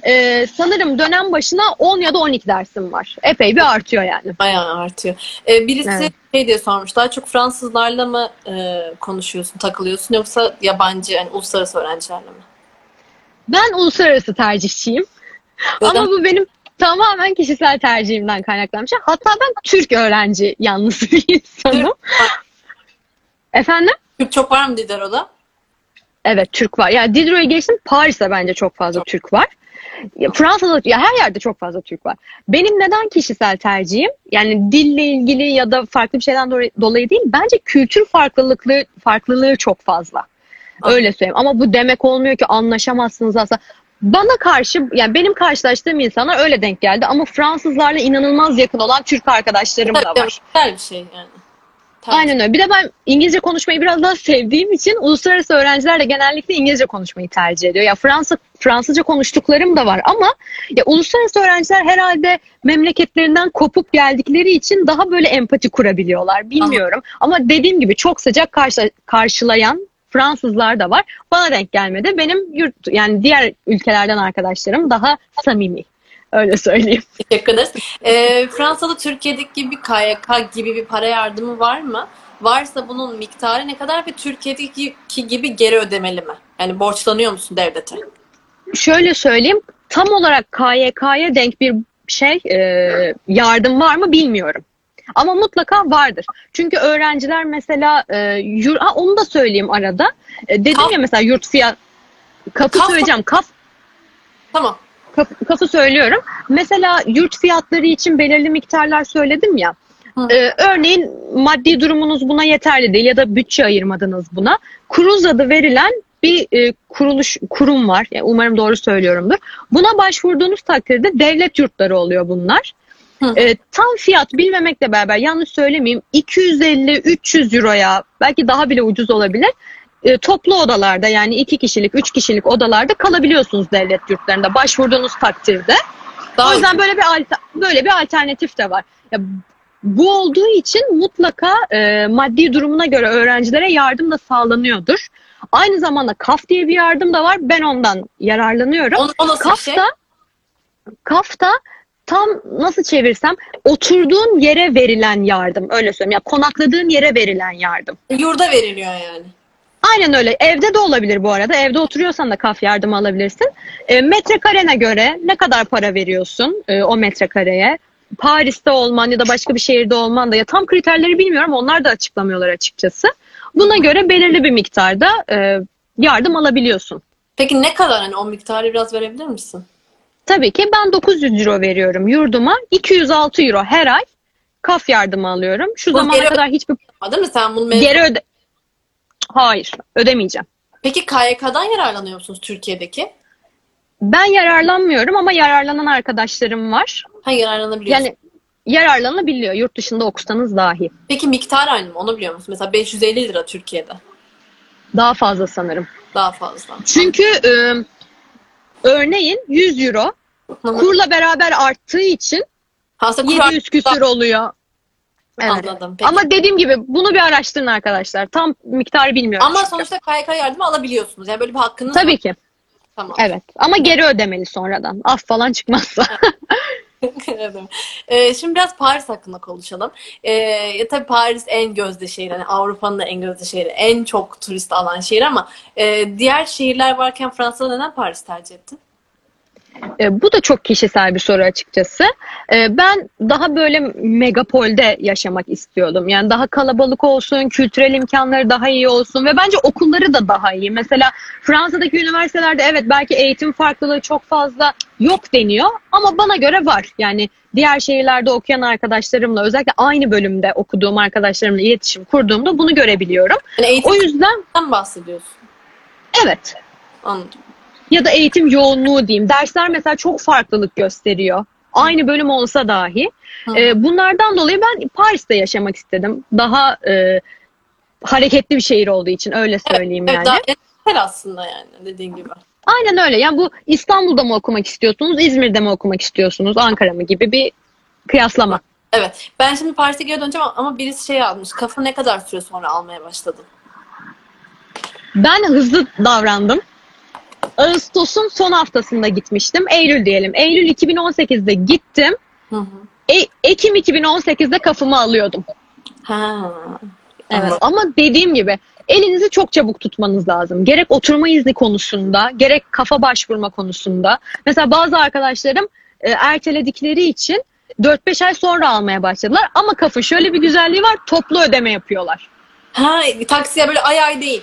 e, sanırım dönem başına 10 ya da 12 dersim var. Epey bir artıyor yani. Bayağı artıyor. Ee, birisi Evet. şey diye sormuş. Daha çok Fransızlarla mı e, konuşuyorsun, takılıyorsun yoksa yabancı, yani uluslararası öğrencilerle mi? Ben uluslararası tercihçiyim. Neden? Ama bu benim tamamen kişisel tercihimden kaynaklanmış. Hatta ben Türk öğrenci yanlısı bir insanım. Efendim? Türk çok var mı Didero'da? Evet Türk var. Yani Diderot'u geçtim Paris'te bence çok fazla Türk var. Ya Fransa'da ya her yerde çok fazla Türk var. Benim neden kişisel tercihim? Yani dille ilgili ya da farklı bir şeyden dolayı- değil. Bence kültür farklılıklı farklılığı çok fazla. Öyle söyleyeyim. Ama bu demek olmuyor ki anlaşamazsınız aslında. Bana karşı yani benim karşılaştığım insana öyle denk geldi ama Fransızlarla inanılmaz yakın olan Türk arkadaşlarım da var. Güzel bir şey yani. Tabii. Aynen öyle. Bir de ben İngilizce konuşmayı biraz daha sevdiğim için uluslararası öğrenciler de genellikle İngilizce konuşmayı tercih ediyor. Ya Fransa Fransızca konuştuklarım da var ama ya uluslararası öğrenciler herhalde memleketlerinden kopup geldikleri için daha böyle empati kurabiliyorlar. Bilmiyorum. Ama dediğim gibi çok sıcak karşı, karşılayan Fransızlar da var. Bana denk gelmedi. Benim yurt yani diğer ülkelerden arkadaşlarım daha samimi. Öyle söyleyeyim. Teşekkür ederiz. Ee, Fransa'da Türkiye'deki gibi KYK gibi bir para yardımı var mı? Varsa bunun miktarı ne kadar ve Türkiye'deki gibi geri ödemeli mi? Yani borçlanıyor musun devlete? şöyle söyleyeyim tam olarak KYK'ya denk bir şey e, yardım var mı bilmiyorum. Ama mutlaka vardır. Çünkü öğrenciler mesela e, yur- ha, onu da söyleyeyim arada. E, dedim Kaf- ya mesela yurt fiyat kapı Kaf- söyleyeceğim. Kaf Tamam. Kafı söylüyorum. Mesela yurt fiyatları için belirli miktarlar söyledim ya. Hı. Ee, örneğin maddi durumunuz buna yeterli değil ya da bütçe ayırmadınız buna. Kuruz adı verilen bir e, kuruluş kurum var. Yani umarım doğru söylüyorumdur. Buna başvurduğunuz takdirde devlet yurtları oluyor bunlar. Hı. Ee, tam fiyat bilmemekle beraber yanlış söylemeyeyim 250-300 euroya belki daha bile ucuz olabilir. E, toplu odalarda yani iki kişilik, üç kişilik odalarda kalabiliyorsunuz devlet yurtlarında başvurduğunuz takdirde. Daha o yüzden böyle bir böyle bir alternatif de var. Ya, bu olduğu için mutlaka e, maddi durumuna göre öğrencilere yardım da sağlanıyordur. Aynı zamanda KAF diye bir yardım da var. Ben ondan yararlanıyorum. o, o nasıl bir şey? KAF'ta KAF'ta tam nasıl çevirsem oturduğun yere verilen yardım öyle söyleyeyim. Ya konakladığın yere verilen yardım. Yurda veriliyor yani. Aynen öyle. Evde de olabilir bu arada. Evde oturuyorsan da kaf yardımı alabilirsin. E, metrekarene göre ne kadar para veriyorsun e, o metrekareye? Paris'te olman ya da başka bir şehirde olman da ya tam kriterleri bilmiyorum. Onlar da açıklamıyorlar açıkçası. Buna göre belirli bir miktarda e, yardım alabiliyorsun. Peki ne kadar hani o miktarı biraz verebilir misin? Tabii ki ben 900 euro veriyorum yurduma. 206 euro her ay kaf yardımı alıyorum. Şu Bu zamana kadar hiçbir Değil mi? Sen bunu geri öde... Hayır, ödemeyeceğim. Peki KYK'dan yararlanıyor musunuz Türkiye'deki? Ben yararlanmıyorum ama yararlanan arkadaşlarım var. Ha yararlanabiliyorsun. Yani yararlanabiliyor yurt dışında okusanız dahi. Peki miktar aynı mı? Onu biliyor musun? Mesela 550 lira Türkiye'de. Daha fazla sanırım. Daha fazla. Çünkü e, örneğin 100 euro kurla beraber arttığı için Aslında kural- 700 küsür oluyor. Evet. Anladım. Peki. Ama dediğim gibi bunu bir araştırın arkadaşlar. Tam miktarı bilmiyorum. Ama çünkü. sonuçta KYK yardımı alabiliyorsunuz. Yani böyle bir hakkınız var. Tabii ki. Tamam. Evet. Ama geri ödemeli sonradan. Af falan çıkmazsa. Ee, şimdi biraz Paris hakkında konuşalım. Ee, ya tabii Paris en gözde şehir. Hani Avrupa'nın da en gözde şehri. En çok turist alan şehir ama e, diğer şehirler varken Fransa'da neden Paris tercih ettin? E, bu da çok kişisel bir soru açıkçası. E, ben daha böyle megapolde yaşamak istiyordum. Yani daha kalabalık olsun, kültürel imkanları daha iyi olsun ve bence okulları da daha iyi. Mesela Fransa'daki üniversitelerde evet belki eğitim farklılığı çok fazla yok deniyor ama bana göre var. Yani diğer şehirlerde okuyan arkadaşlarımla özellikle aynı bölümde okuduğum arkadaşlarımla iletişim kurduğumda bunu görebiliyorum. Yani O yüzden bahsediyorsun. evet Anladım. Ya da eğitim yoğunluğu diyeyim. Dersler mesela çok farklılık gösteriyor. Aynı bölüm olsa dahi. Ee, bunlardan dolayı ben Paris'te yaşamak istedim. Daha e, hareketli bir şehir olduğu için öyle söyleyeyim Evet, yani. daha etkili aslında yani dediğin gibi. Aynen öyle. Yani bu İstanbul'da mı okumak istiyorsunuz, İzmir'de mi okumak istiyorsunuz, Ankara mı gibi bir kıyaslama. Evet. Ben şimdi Paris'e geri döneceğim ama birisi şey almış. Kafa ne kadar süre sonra almaya başladın? Ben hızlı davrandım. Ağustos'un son haftasında gitmiştim. Eylül diyelim. Eylül 2018'de gittim. Hı hı. E- Ekim 2018'de kafımı alıyordum. Ha. Evet. Anladım. Ama dediğim gibi elinizi çok çabuk tutmanız lazım. Gerek oturma izni konusunda, gerek kafa başvurma konusunda. Mesela bazı arkadaşlarım e, erteledikleri için 4-5 ay sonra almaya başladılar. Ama kafa şöyle bir güzelliği var. Toplu ödeme yapıyorlar. Ha, taksiye böyle ay ay değil.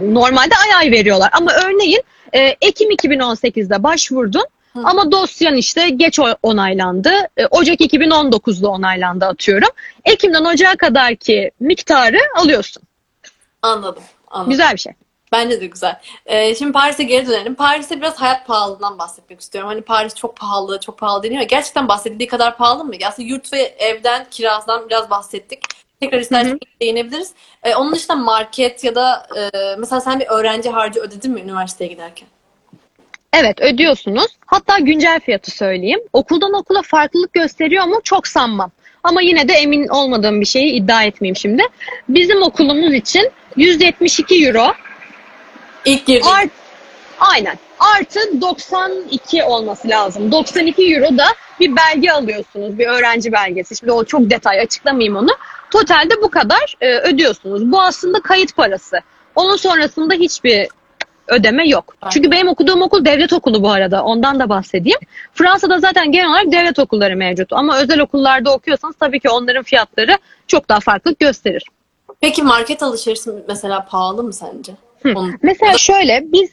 Normalde ay ay veriyorlar. Ama örneğin e, Ekim 2018'de başvurdun Hı. ama dosyan işte geç onaylandı. E, Ocak 2019'da onaylandı atıyorum. Ekim'den Ocağa kadarki miktarı alıyorsun. Anladım. anladım. Güzel bir şey. Bence de güzel. Ee, şimdi Paris'e geri dönelim. Paris'te biraz hayat pahalılığından bahsetmek istiyorum. Hani Paris çok pahalı, çok pahalı deniyor. Gerçekten bahsedildiği kadar pahalı mı? Aslında yurt ve evden, kiradan biraz bahsettik. Tekrar isterseniz değinebiliriz. Ee, onun dışında market ya da e, mesela sen bir öğrenci harcı ödedin mi üniversiteye giderken? Evet ödüyorsunuz. Hatta güncel fiyatı söyleyeyim. Okuldan okula farklılık gösteriyor mu çok sanmam. Ama yine de emin olmadığım bir şeyi iddia etmeyeyim şimdi. Bizim okulumuz için 172 euro İlk girdiğin. art, aynen artı 92 olması lazım. 92 euro da bir belge alıyorsunuz. Bir öğrenci belgesi. Şimdi o çok detay açıklamayayım onu. Totalde bu kadar e, ödüyorsunuz. Bu aslında kayıt parası. Onun sonrasında hiçbir ödeme yok. Aynen. Çünkü benim okuduğum okul devlet okulu bu arada. Ondan da bahsedeyim. Fransa'da zaten genel olarak devlet okulları mevcut. Ama özel okullarda okuyorsanız tabii ki onların fiyatları çok daha farklılık gösterir. Peki market alışverişi mesela pahalı mı sence? Onun- Mesela şöyle biz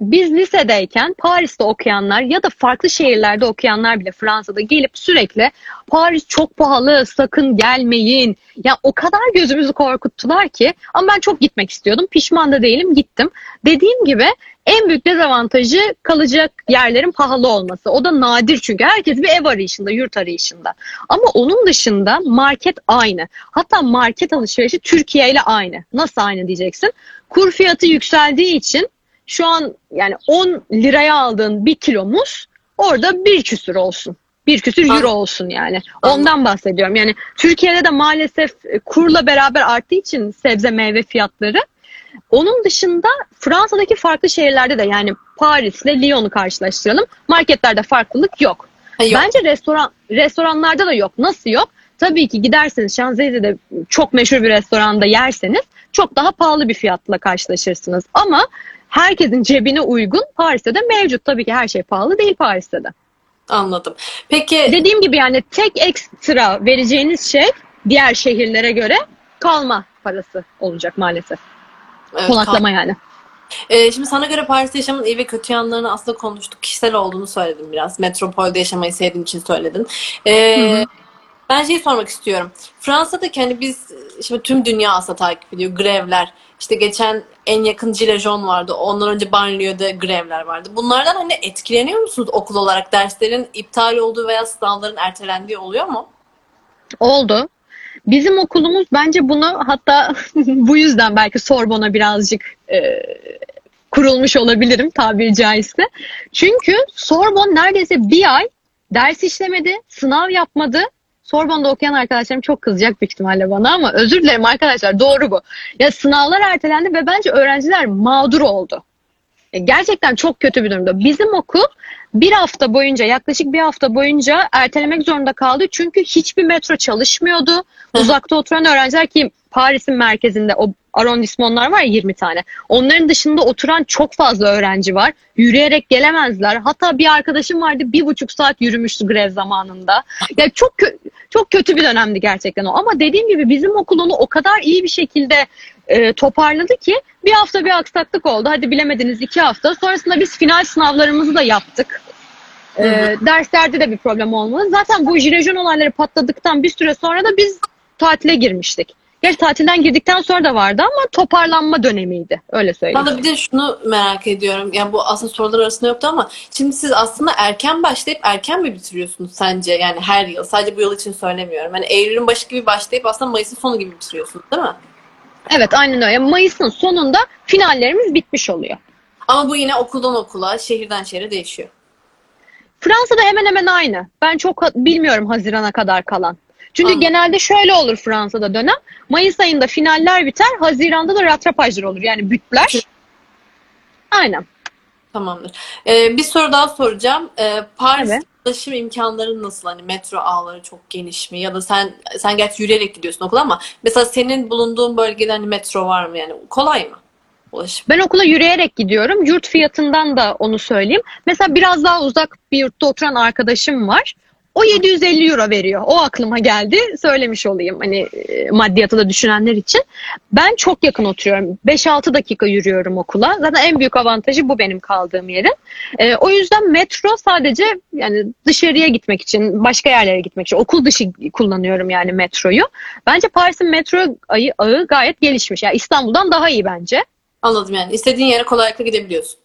biz lisedeyken Paris'te okuyanlar ya da farklı şehirlerde okuyanlar bile Fransa'da gelip sürekli Paris çok pahalı sakın gelmeyin. Ya o kadar gözümüzü korkuttular ki ama ben çok gitmek istiyordum. Pişman da değilim gittim. Dediğim gibi en büyük dezavantajı kalacak yerlerin pahalı olması. O da nadir çünkü herkes bir ev arayışında, yurt arayışında. Ama onun dışında market aynı. Hatta market alışverişi Türkiye ile aynı. Nasıl aynı diyeceksin? Kur fiyatı yükseldiği için şu an yani 10 liraya aldığın bir kilo muz orada bir küsür olsun. Bir küsür euro olsun yani. Ondan bahsediyorum. Yani Türkiye'de de maalesef e, kurla beraber arttığı için sebze meyve fiyatları. Onun dışında Fransa'daki farklı şehirlerde de yani Paris'le Lyon'u karşılaştıralım. Marketlerde farklılık yok. Ha, yok. Bence restoran restoranlarda da yok. Nasıl yok? Tabii ki giderseniz Şanzelize'de çok meşhur bir restoranda yerseniz çok daha pahalı bir fiyatla karşılaşırsınız. Ama herkesin cebine uygun Paris'te de mevcut. Tabii ki her şey pahalı değil Paris'te de. Anladım. Peki Dediğim gibi yani tek ekstra vereceğiniz şey diğer şehirlere göre kalma parası olacak maalesef. evet, Konaklama yani. Ee, şimdi sana göre Paris'te yaşamın iyi ve kötü yanlarını aslında konuştuk. Kişisel olduğunu söyledin biraz. Metropolde yaşamayı sevdiğin için söyledin. Ee, Hı hı. Ben şey sormak istiyorum. Fransa'daki hani biz şimdi tüm dünya aslında takip ediyor. Grevler. İşte geçen en yakın Jaunes vardı. Ondan önce banliyöde grevler vardı. Bunlardan hani etkileniyor musunuz okul olarak? Derslerin iptal olduğu veya sınavların ertelendiği oluyor mu? Oldu. Bizim okulumuz bence bunu hatta bu yüzden belki Sorbon'a birazcık e, kurulmuş olabilirim tabiri caizse. Çünkü Sorbon neredeyse bir ay ders işlemedi, sınav yapmadı. Sorbon'da okuyan arkadaşlarım çok kızacak büyük ihtimalle bana ama özür dilerim arkadaşlar doğru bu. Ya sınavlar ertelendi ve bence öğrenciler mağdur oldu. E, Gerçekten çok kötü bir durumda. Bizim okul bir hafta boyunca yaklaşık bir hafta boyunca ertelemek zorunda kaldı. Çünkü hiçbir metro çalışmıyordu. Uzakta oturan öğrenciler ki Paris'in merkezinde o arrondismanlar var ya 20 tane. Onların dışında oturan çok fazla öğrenci var. Yürüyerek gelemezler. Hatta bir arkadaşım vardı bir buçuk saat yürümüştü grev zamanında. Ya çok kö- çok kötü bir dönemdi gerçekten o. Ama dediğim gibi bizim okul onu o kadar iyi bir şekilde e, toparladı ki bir hafta bir aksaklık oldu. Hadi bilemediniz iki hafta. Sonrasında biz final sınavlarımızı da yaptık. E, derslerde de bir problem olmadı. Zaten bu jilejon olayları patladıktan bir süre sonra da biz tatile girmiştik. Gerçi tatilden girdikten sonra da vardı ama toparlanma dönemiydi. Öyle söyleyeyim. Bana bir de şunu merak ediyorum. Yani bu aslında sorular arasında yoktu ama şimdi siz aslında erken başlayıp erken mi bitiriyorsunuz sence? Yani her yıl. Sadece bu yıl için söylemiyorum. Yani Eylül'ün başı gibi başlayıp aslında Mayıs'ın sonu gibi bitiriyorsunuz değil mi? Evet aynen öyle. Mayıs'ın sonunda finallerimiz bitmiş oluyor. Ama bu yine okuldan okula, şehirden şehre değişiyor. Fransa'da hemen hemen aynı. Ben çok bilmiyorum Haziran'a kadar kalan. Çünkü Anladım. genelde şöyle olur Fransa'da dönem. Mayıs ayında finaller biter. Haziran'da da ratrapajlar olur. Yani bütler. Aynen. Tamamdır. Ee, bir soru daha soracağım. Ee, Paris Evet. ulaşım imkanları nasıl? Hani metro ağları çok geniş mi? Ya da sen sen gerçi yürüyerek gidiyorsun okula ama mesela senin bulunduğun bölgede hani metro var mı? Yani kolay mı ulaşım? Ben okula yürüyerek gidiyorum. Yurt fiyatından da onu söyleyeyim. Mesela biraz daha uzak bir yurtta oturan arkadaşım var. O 750 euro veriyor. O aklıma geldi. Söylemiş olayım hani e, maddiyatı da düşünenler için. Ben çok yakın oturuyorum. 5-6 dakika yürüyorum okula. Zaten en büyük avantajı bu benim kaldığım yerin. E, o yüzden metro sadece yani dışarıya gitmek için, başka yerlere gitmek için, okul dışı kullanıyorum yani metroyu. Bence Paris'in metro ayı, ağı gayet gelişmiş. Yani İstanbul'dan daha iyi bence. Anladım yani. İstediğin yere kolaylıkla gidebiliyorsun.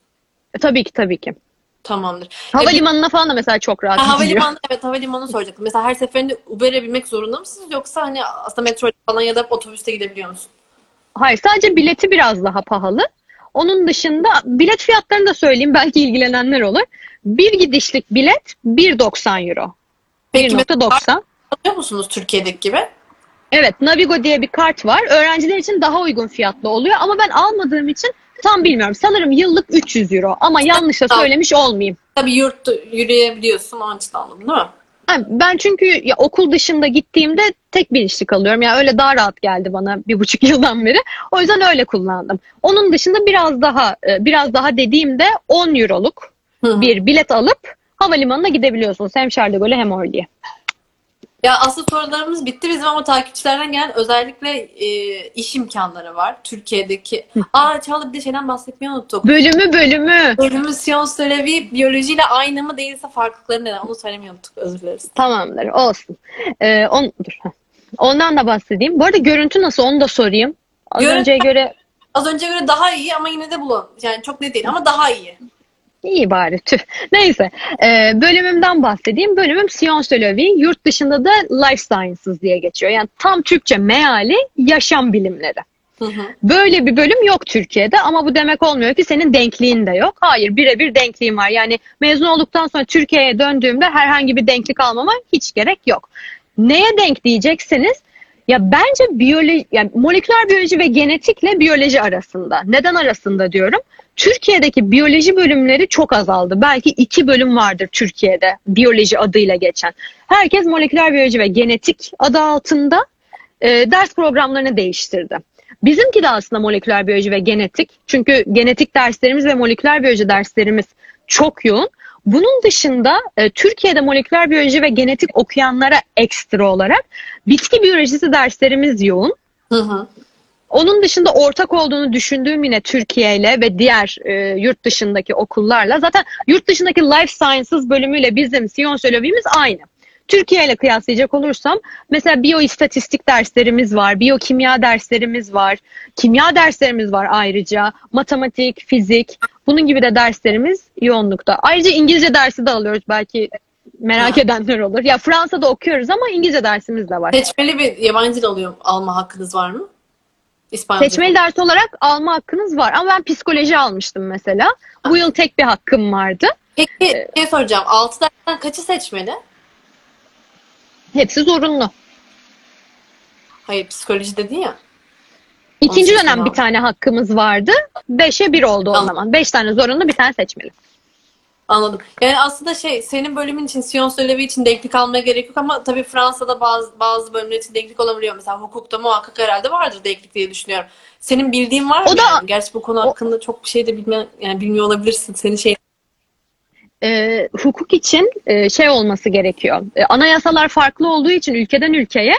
E, tabii ki tabii ki. Tamamdır. E, Havalimanına falan da mesela çok rahat Ha, gidiliyor. havalimanı evet havalimanı soracaktım. Mesela her seferinde Uber'e binmek zorunda mısınız yoksa hani aslında metro falan ya da otobüste gidebiliyor musun? Hayır sadece bileti biraz daha pahalı. Onun dışında bilet fiyatlarını da söyleyeyim belki ilgilenenler olur. Bir gidişlik bilet 1.90 euro. Peki mesela 1.90. alıyor musunuz Türkiye'deki gibi? Evet Navigo diye bir kart var. Öğrenciler için daha uygun fiyatlı oluyor ama ben almadığım için tam bilmiyorum. Sanırım yıllık 300 euro ama yanlış da Tamam. söylemiş olmayayım. Tabii yurt yürüyebiliyorsun için anladım değil mi? Ha, Ben çünkü ya okul dışında gittiğimde tek bilinçlik alıyorum. Yani öyle daha rahat geldi bana bir buçuk yıldan beri. O yüzden öyle kullandım. Onun dışında biraz daha e, biraz daha dediğimde 10 euroluk Hı hı. bir bilet alıp havalimanına gidebiliyorsunuz. Hem Charles de Gaulle hem Orly'e. Ya aslında sorularımız bitti bizim ama takipçilerden gelen özellikle e, iş imkanları var. Türkiye'deki. Aa Çağla bir de şeyden bahsetmeyi unuttuk. Bölümü bölümü. Bölümü la Vie biyolojiyle aynı mı değilse farklılıkları neden? Onu söylemeyi unuttuk. Özür dileriz. Tamamdır olsun. Ee, on, dur. Ondan da bahsedeyim. Bu arada görüntü nasıl onu da sorayım. Az Görüntü- önceye göre Az önce göre daha iyi ama yine de bulan. Yani çok net değil ama daha iyi. İyi bari tüh. Neyse Ee, bölümümden bahsedeyim. Bölümüm Sciences de la Vie. Yurt dışında da Life Sciences diye geçiyor. Yani tam Türkçe meali yaşam bilimleri. Hı hı. Böyle bir bölüm yok Türkiye'de ama bu demek olmuyor ki senin denkliğin de yok. Hayır birebir denkliğim var. Yani mezun olduktan sonra Türkiye'ye döndüğümde herhangi bir denklik almama hiç gerek yok. Neye denk diyecekseniz ya bence biyoloji, yani moleküler biyoloji ve genetikle biyoloji arasında. Neden arasında diyorum? Türkiye'deki biyoloji bölümleri çok azaldı. Belki iki bölüm vardır Türkiye'de biyoloji adıyla geçen. Herkes moleküler biyoloji ve genetik adı altında e, ders programlarını değiştirdi. Bizimki de aslında moleküler biyoloji ve genetik. Çünkü genetik derslerimiz ve moleküler biyoloji derslerimiz çok yoğun. Bunun dışında e, Türkiye'de moleküler biyoloji ve genetik okuyanlara ekstra olarak bitki biyolojisi derslerimiz yoğun. Hı hı. Onun dışında ortak olduğunu düşündüğüm yine Türkiye ile ve diğer e, yurt dışındaki okullarla. Zaten yurt dışındaki Life Sciences bölümüyle bizim la Vie'miz aynı. Türkiye ile kıyaslayacak olursam mesela biyoistatistik derslerimiz var, biyokimya derslerimiz var, kimya derslerimiz var ayrıca, matematik, fizik, bunun gibi de derslerimiz yoğunlukta. Ayrıca İngilizce dersi de alıyoruz belki merak edenler olur. Ya Fransa'da okuyoruz ama İngilizce dersimiz de var. Seçmeli bir yabancı dil alıyor, alma hakkınız var mı? İspanyolca. Seçmeli ders olarak alma hakkınız var ama ben psikoloji almıştım mesela. Bu yıl tek bir hakkım vardı. Peki şey soracağım. 6 dersten kaçı seçmeli? Hepsi zorunlu. Hayır psikoloji dedin ya. İkinci dönem bir tane hakkımız vardı. Beşe bir oldu o Tamam. zaman. Beş tane zorunlu bir tane seçmeli. Anladım. Yani aslında şey senin bölümün için la Vie için denklik almaya gerek yok ama tabii Fransa'da bazı bazı bölümler için denklik olabiliyor. Mesela hukukta muhakkak herhalde vardır denklik diye düşünüyorum. Senin bildiğin var mı? O da- yani? Gerçi bu konu hakkında çok bir şey de bilme, yani bilmiyor olabilirsin. Senin şey Ee, hukuk için e, şey olması gerekiyor. E, anayasalar farklı olduğu için ülkeden ülkeye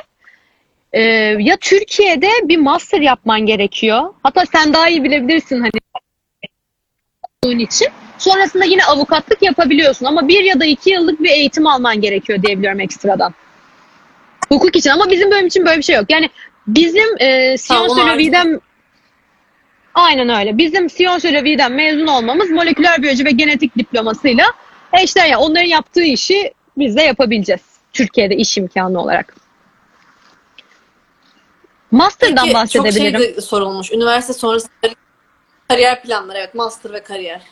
e, ya Türkiye'de bir master yapman gerekiyor. Hatta sen daha iyi bilebilirsin hani bunun için. Sonrasında yine avukatlık yapabiliyorsun ama bir ya da iki yıllık bir eğitim alman gerekiyor diyebiliyorum ekstradan. Hukuk için ama bizim bölüm için böyle bir şey yok. Yani bizim e, onlar- Vie'den Aynen öyle. Bizim la Vie'den mezun olmamız moleküler biyoloji ve genetik diplomasıyla eşler ya onların yaptığı işi biz de yapabileceğiz. Türkiye'de iş imkanı olarak. Master'dan Peki, bahsedebilirim. Çok şey de sorulmuş. Üniversite sonrası kariyer planları. Evet master ve kariyer.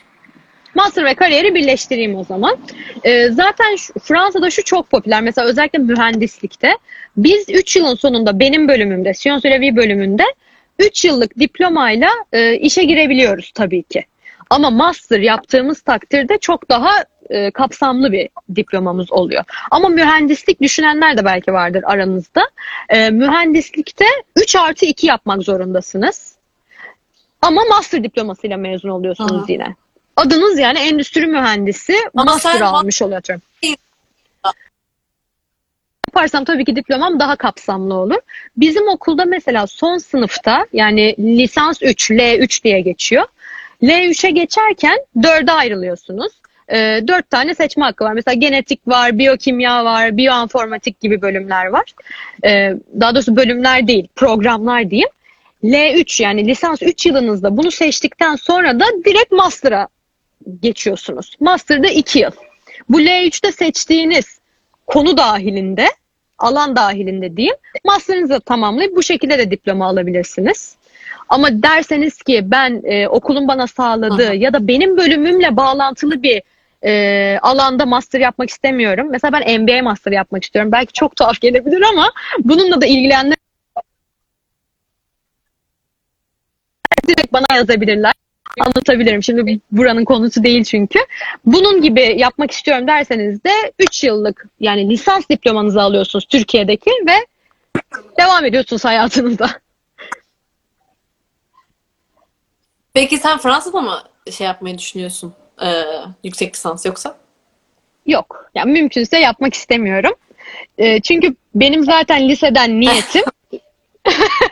Master ve kariyeri birleştireyim o zaman. Ee, zaten şu- Fransa'da şu çok popüler. Mesela özellikle mühendislikte. Biz 3 yılın sonunda benim bölümümde, Sciences Vie bölümünde 3 yıllık diplomayla e, işe girebiliyoruz tabii ki. Ama master yaptığımız takdirde çok daha e, kapsamlı bir diplomamız oluyor. Ama mühendislik düşünenler de belki vardır aranızda. E, mühendislikte 3 artı 2 yapmak zorundasınız. Ama master diplomasıyla mezun oluyorsunuz Aha. yine. Adınız yani endüstri mühendisi Ama master sen- almış oluyor. atıyorum. yaparsam tabii ki diplomam daha kapsamlı olur. Bizim okulda mesela son sınıfta yani lisans 3, L3 diye geçiyor. L3'e geçerken dörde ayrılıyorsunuz. E, dört tane seçme hakkı var. Mesela genetik var, biyokimya var, biyoinformatik gibi bölümler var. E, daha doğrusu bölümler değil, programlar diyeyim. L3 yani lisans 3 yılınızda bunu seçtikten sonra da direkt master'a geçiyorsunuz. Master'da 2 yıl. Bu L3'te seçtiğiniz konu dahilinde, alan dahilinde diyeyim, master'ınızı tamamlayıp bu şekilde de diploma alabilirsiniz. Ama derseniz ki ben e, okulun bana sağladığı Aha. ya da benim bölümümle bağlantılı bir e, alanda master yapmak istemiyorum. Mesela ben MBA master yapmak istiyorum. Belki çok tuhaf gelebilir ama bununla da ilgilenenler direkt bana yazabilirler. Anlatabilirim. Şimdi buranın konusu değil çünkü. Bunun gibi yapmak istiyorum derseniz de 3 yıllık yani lisans diplomanızı alıyorsunuz Türkiye'deki ve devam ediyorsunuz hayatınıza. Peki sen Fransa'da mı şey yapmayı düşünüyorsun? Ee, yüksek lisans yoksa? Yok. Yani mümkünse yapmak istemiyorum. Ee, çünkü benim zaten liseden niyetim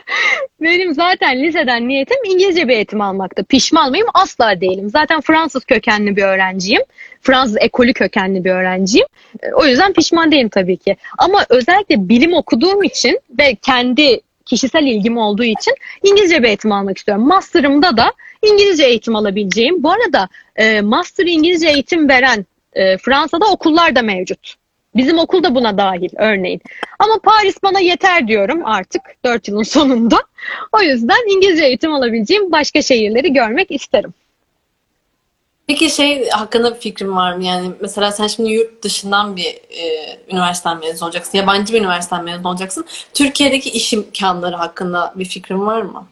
benim zaten liseden niyetim İngilizce bir eğitim almakta. Pişman mıyım? Asla değilim. Zaten Fransız kökenli bir öğrenciyim. Fransız ekolü kökenli bir öğrenciyim. Ee, O yüzden pişman değilim tabii ki. Ama özellikle bilim okuduğum için ve kendi kişisel ilgim olduğu için İngilizce bir eğitim almak istiyorum. Master'ımda da İngilizce eğitim alabileceğim. Bu arada e, Master İngilizce eğitim veren e, Fransa'da okullar da mevcut. Bizim okul da buna dahil örneğin. Ama Paris bana yeter diyorum artık 4 yılın sonunda. O yüzden İngilizce eğitim alabileceğim başka şehirleri görmek isterim. Peki şey hakkında bir fikrin var mı? Yani mesela sen şimdi yurt dışından bir e, üniversiteden mezun olacaksın. Yabancı bir üniversiteden mezun olacaksın. Türkiye'deki iş imkanları hakkında bir fikrin var mı?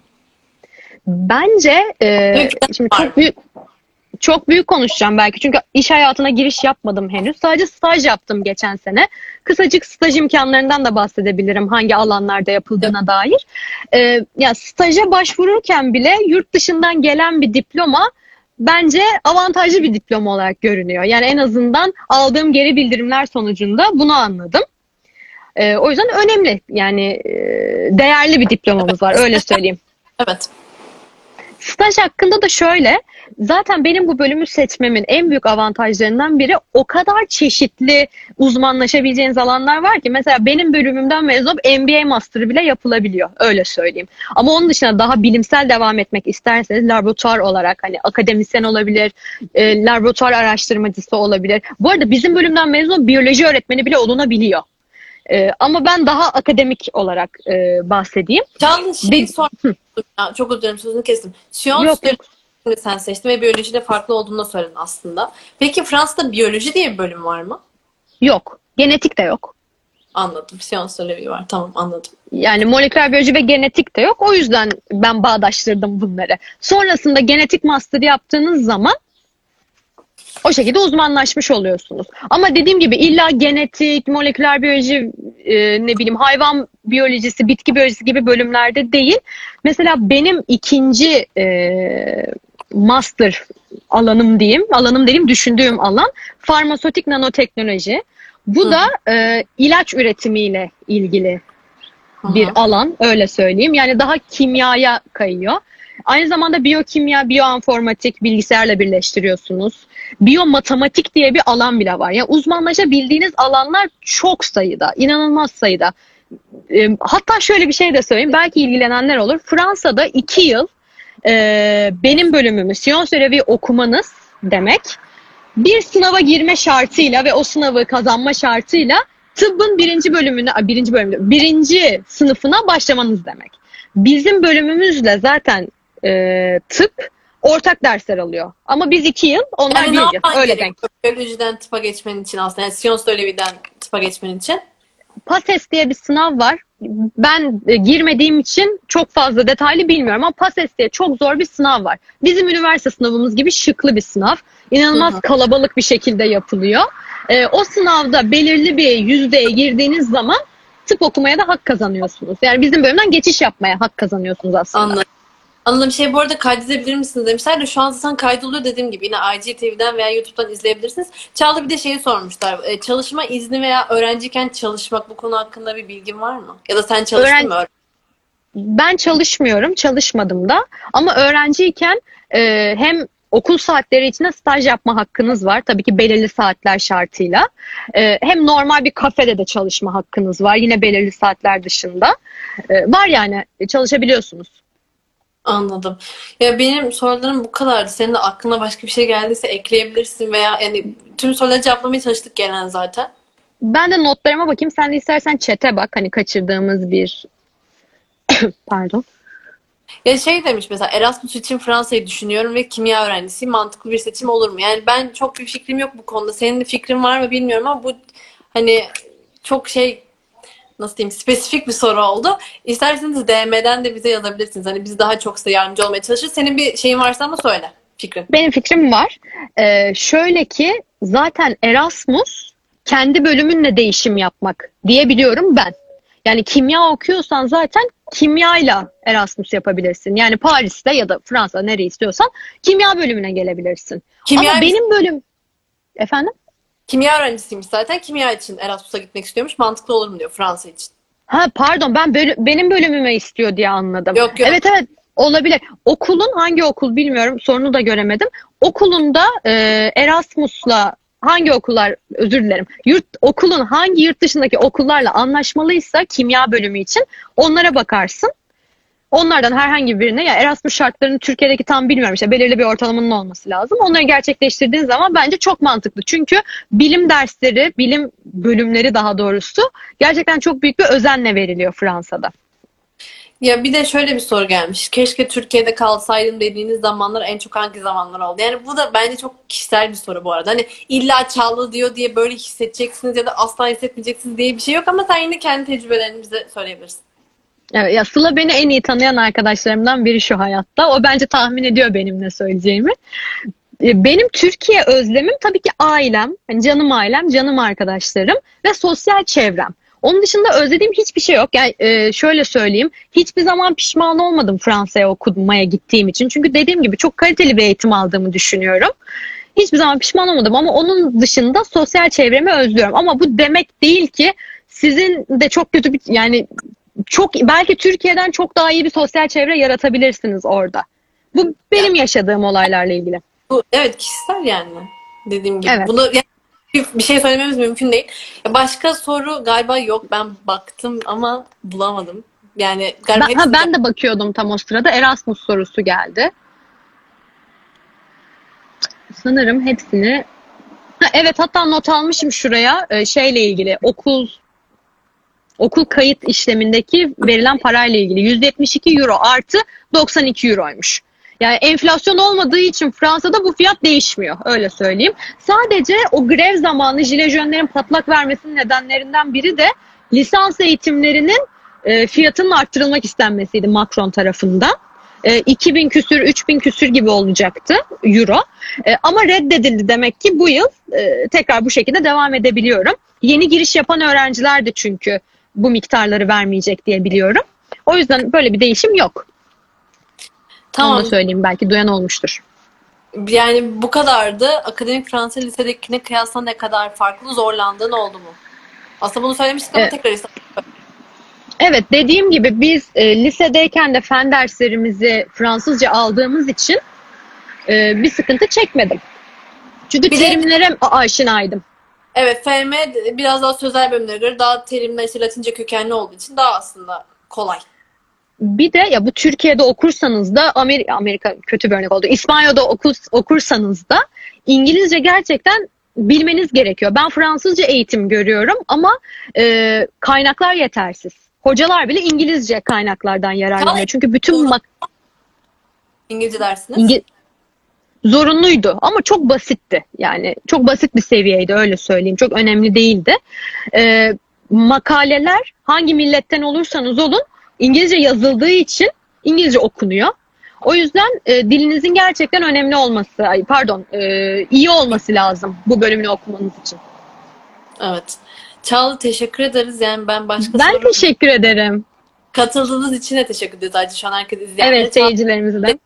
Bence e, şimdi var. çok büyük çok büyük konuşacağım belki çünkü iş hayatına giriş yapmadım henüz. Sadece staj yaptım geçen sene. Kısacık staj imkanlarından da bahsedebilirim hangi alanlarda yapıldığına dair. E, ya staja başvururken bile yurt dışından gelen bir diploma bence avantajlı bir diploma olarak görünüyor. Yani en azından aldığım geri bildirimler sonucunda bunu anladım. E, o yüzden önemli yani e, değerli bir diplomamız var öyle söyleyeyim. Evet. Staj hakkında da şöyle, zaten benim bu bölümü seçmemin en büyük avantajlarından biri o kadar çeşitli uzmanlaşabileceğiniz alanlar var ki mesela benim bölümümden mezun olup MBA master'ı bile yapılabiliyor, öyle söyleyeyim. Ama onun dışında daha bilimsel devam etmek isterseniz laboratuvar olarak hani akademisyen olabilir, e, laboratuvar araştırmacısı olabilir. Bu arada bizim bölümden mezun biyoloji öğretmeni bile olunabiliyor. E, ama ben daha akademik olarak e, bahsedeyim. Canlı şey Be- Çok özür dilerim sözünü kestim. Siyon Yok, yok. sen seçtin ve biyolojide farklı olduğunu da söyledin aslında. Peki Fransa'da biyoloji diye bir bölüm var mı? Yok, genetik de yok. Anladım. Siyon söylevi var. Tamam anladım. Yani moleküler biyoloji ve genetik de yok. O yüzden ben bağdaştırdım bunları. Sonrasında genetik master yaptığınız zaman o şekilde uzmanlaşmış oluyorsunuz. Ama dediğim gibi illa genetik, moleküler biyoloji, e, ne bileyim hayvan biyolojisi, bitki biyolojisi gibi bölümlerde değil. Mesela benim ikinci e, master alanım diyeyim, alanım dediğim düşündüğüm alan farmasötik nanoteknoloji. Bu Hı. da e, ilaç üretimiyle ilgili bir Aha. alan öyle söyleyeyim. Yani daha kimyaya kayıyor. Aynı zamanda biyokimya, biyoinformatik bilgisayarla birleştiriyorsunuz. Biyomatematik diye bir alan bile var. Yani uzmanlaşabildiğiniz alanlar çok sayıda, inanılmaz sayıda. Hatta şöyle bir şey de söyleyeyim. Belki ilgilenenler olur. Fransa'da iki yıl benim bölümümü Sciences Örevi okumanız demek bir sınava girme şartıyla ve o sınavı kazanma şartıyla tıbbın birinci bölümüne, birinci bölümüne, birinci sınıfına başlamanız demek. Bizim bölümümüzle zaten e, tıp ortak dersler alıyor. Ama biz iki yıl, onlar Yani bir yıl. Öyle denk. Biyolojiden tıpa geçmenin için aslında. Yani Siyon söyleviden tıpa geçmenin için. PASES diye bir sınav var. Ben e, girmediğim için çok fazla detaylı bilmiyorum ama PASES diye çok zor bir sınav var. Bizim üniversite sınavımız gibi şıklı bir sınav. İnanılmaz Hı hı. kalabalık bir şekilde yapılıyor. E, o sınavda belirli bir yüzdeye girdiğiniz zaman tıp okumaya da hak kazanıyorsunuz. Yani bizim bölümden geçiş yapmaya hak kazanıyorsunuz aslında. Anladım. Anladım. Şey bu arada kaydedebilir misiniz demişler de şu an zaten kaydoluyor dediğim gibi. Yine IGTV'den veya YouTube'dan izleyebilirsiniz. Çağla bir de şeyi sormuşlar. E, çalışma izni veya öğrenciyken çalışmak bu konu hakkında bir bilgin var mı? Ya da sen çalıştın Öğren- mı? Ben çalışmıyorum, çalışmadım da. Ama öğrenciyken e, hem okul saatleri içinde staj yapma hakkınız var. Tabii ki belirli saatler şartıyla. E, hem normal bir kafede de çalışma hakkınız var. Yine belirli saatler dışında. E, var yani çalışabiliyorsunuz. Anladım. Ya benim sorularım bu kadardı. Senin de aklına başka bir şey geldiyse ekleyebilirsin veya yani tüm soruları cevaplamaya çalıştık genel zaten. Ben de notlarıma bakayım. Sen de istersen çete bak. Hani kaçırdığımız bir... Pardon. Ya şey demiş mesela Erasmus için Fransa'yı düşünüyorum ve kimya öğrencisiyim. Mantıklı bir seçim olur mu? Yani ben çok bir fikrim yok bu konuda. Senin de fikrin var mı bilmiyorum ama bu hani çok şey nasıl diyeyim spesifik bir soru oldu. İsterseniz DM'den de bize yazabilirsiniz. Hani biz daha çok size yardımcı olmaya çalışırız. Senin bir şeyin varsa ama söyle fikrin. Benim fikrim var. Ee, şöyle ki zaten Erasmus kendi bölümünle değişim yapmak diyebiliyorum ben. Yani kimya okuyorsan zaten kimyayla Erasmus yapabilirsin. Yani Paris'te ya da Fransa nereye istiyorsan kimya bölümüne gelebilirsin. Kimya, Ama benim bölüm efendim kimya öğrencisiymiş zaten. Kimya için Erasmus'a gitmek istiyormuş. Mantıklı olur mu diyor Fransa için. ha pardon ben bölü- benim bölümüme istiyor diye anladım. Yok yok. Evet evet olabilir. Okulun hangi okul bilmiyorum sorunu da göremedim. Okulunda e, Erasmus'la hangi okullar özür dilerim. Yurt okulun hangi yurt dışındaki okullarla anlaşmalıysa kimya bölümü için onlara bakarsın. Onlardan herhangi birine ya Erasmus şartlarını Türkiye'deki tam bilmiyorum işte belirli bir ortalamanın olması lazım. Onları gerçekleştirdiğin zaman bence çok mantıklı. Çünkü bilim dersleri, bilim bölümleri daha doğrusu gerçekten çok büyük bir özenle veriliyor Fransa'da. Ya bir de şöyle bir soru gelmiş. Keşke Türkiye'de kalsaydım dediğiniz zamanlar en çok hangi zamanlar oldu? Yani bu da bence çok kişisel bir soru bu arada. Hani illa Çağla diyor diye böyle hissedeceksiniz ya da asla hissetmeyeceksiniz diye bir şey yok ama sen yine kendi tecrübelerini bize söyleyebilirsin. Evet, ya Sıla beni en iyi tanıyan arkadaşlarımdan biri şu hayatta. O bence tahmin ediyor benim ne söyleyeceğimi. E, Benim Türkiye özlemim tabii ki ailem, hani canım ailem, canım arkadaşlarım ve sosyal çevrem. Onun dışında özlediğim hiçbir şey yok. Yani e, şöyle söyleyeyim, hiçbir zaman pişman olmadım Fransa'ya okumaya gittiğim için. Çünkü dediğim gibi çok kaliteli bir eğitim aldığımı düşünüyorum. Hiçbir zaman pişman olmadım ama onun dışında sosyal çevremi özlüyorum. Ama bu demek değil ki sizin de çok kötü bir yani çok belki Türkiye'den çok daha iyi bir sosyal çevre yaratabilirsiniz orada. Bu benim yaşadığım olaylarla ilgili. Bu evet kişisel yani. Dediğim gibi. Evet. Bunu yani bir- şey söylememiz mümkün değil. Başka soru galiba yok. Ben baktım ama bulamadım. Yani galiba Ben, ha, ben de bakıyordum tam o sırada Erasmus sorusu geldi. Sanırım hepsini ha, evet hatta not almışım şuraya e, şeyle ilgili okul okul kayıt işlemindeki verilen parayla ilgili 172 euro artı 92 euroymuş. Yani enflasyon olmadığı için Fransa'da bu fiyat değişmiyor öyle söyleyeyim. Sadece o grev zamanı jilejönlerin patlak vermesinin nedenlerinden biri de lisans eğitimlerinin e, fiyatının arttırılmak istenmesiydi Macron tarafından. E, 2000 küsür, 3000 küsür gibi olacaktı euro. E, ama reddedildi demek ki bu yıl e, tekrar bu şekilde devam edebiliyorum. Yeni giriş yapan öğrenciler de çünkü bu miktarları vermeyecek diye biliyorum. O yüzden böyle bir değişim yok. Onu Tamam. da söyleyeyim belki duyan olmuştur. Yani bu kadardı. Akademik Fransa lisedekine kıyasla ne kadar farklı zorlandığın oldu mu? Aslında bunu söylemiştik ama Evet. tekrar. Evet dediğim gibi biz e, lisedeyken de fen derslerimizi Fransızca aldığımız için e, bir sıkıntı çekmedim. Çünkü Bir de- terimlere aşinaydım. Evet, FM biraz daha sözel bölümlere göre daha terimler işte Latince kökenli olduğu için daha aslında kolay. Bir de ya bu Türkiye'de okursanız da Amerika, Amerika kötü bir örnek oldu. İspanya'da okur, okursanız da İngilizce gerçekten bilmeniz gerekiyor. Ben Fransızca eğitim görüyorum ama e, kaynaklar yetersiz. Hocalar bile İngilizce kaynaklardan yararlanıyor. Çünkü bütün mak- İngilizce dersiniz. İngi- zorunluydu ama çok basitti. Yani çok basit bir seviyeydi öyle söyleyeyim. Çok önemli değildi. Ee, makaleler hangi milletten olursanız olun İngilizce yazıldığı için İngilizce okunuyor. O yüzden e, dilinizin gerçekten önemli olması, ay, pardon, e, iyi olması lazım bu bölümünü okumanız için. Evet. Çağla teşekkür ederiz. Yani ben başka Ben soru teşekkür ederim. katıldığınız için de teşekkür ederiz. Ayrıca şu an herkes izleyen Evet seyircilerimize de.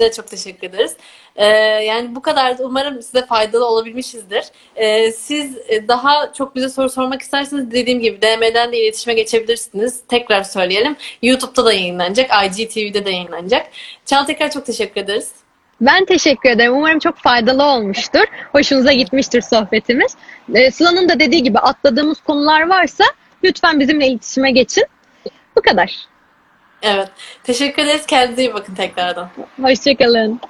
De çok teşekkür ederiz. Ee, yani bu kadar da umarım size faydalı olabilmişizdir. Ee, siz e, daha çok bize soru sormak isterseniz dediğim gibi DM'den de iletişime geçebilirsiniz. Tekrar söyleyelim. YouTube'da da yayınlanacak. IGTV'de de yayınlanacak. Çağla tekrar çok teşekkür ederiz. Ben teşekkür ederim. Umarım çok faydalı olmuştur. Hoşunuza gitmiştir sohbetimiz. Ee, Sıla'nın da dediği gibi atladığımız konular varsa lütfen bizimle iletişime geçin. Bu kadar. Evet. Teşekkür ederiz. Kendinize iyi bakın tekrardan. Hoşçakalın.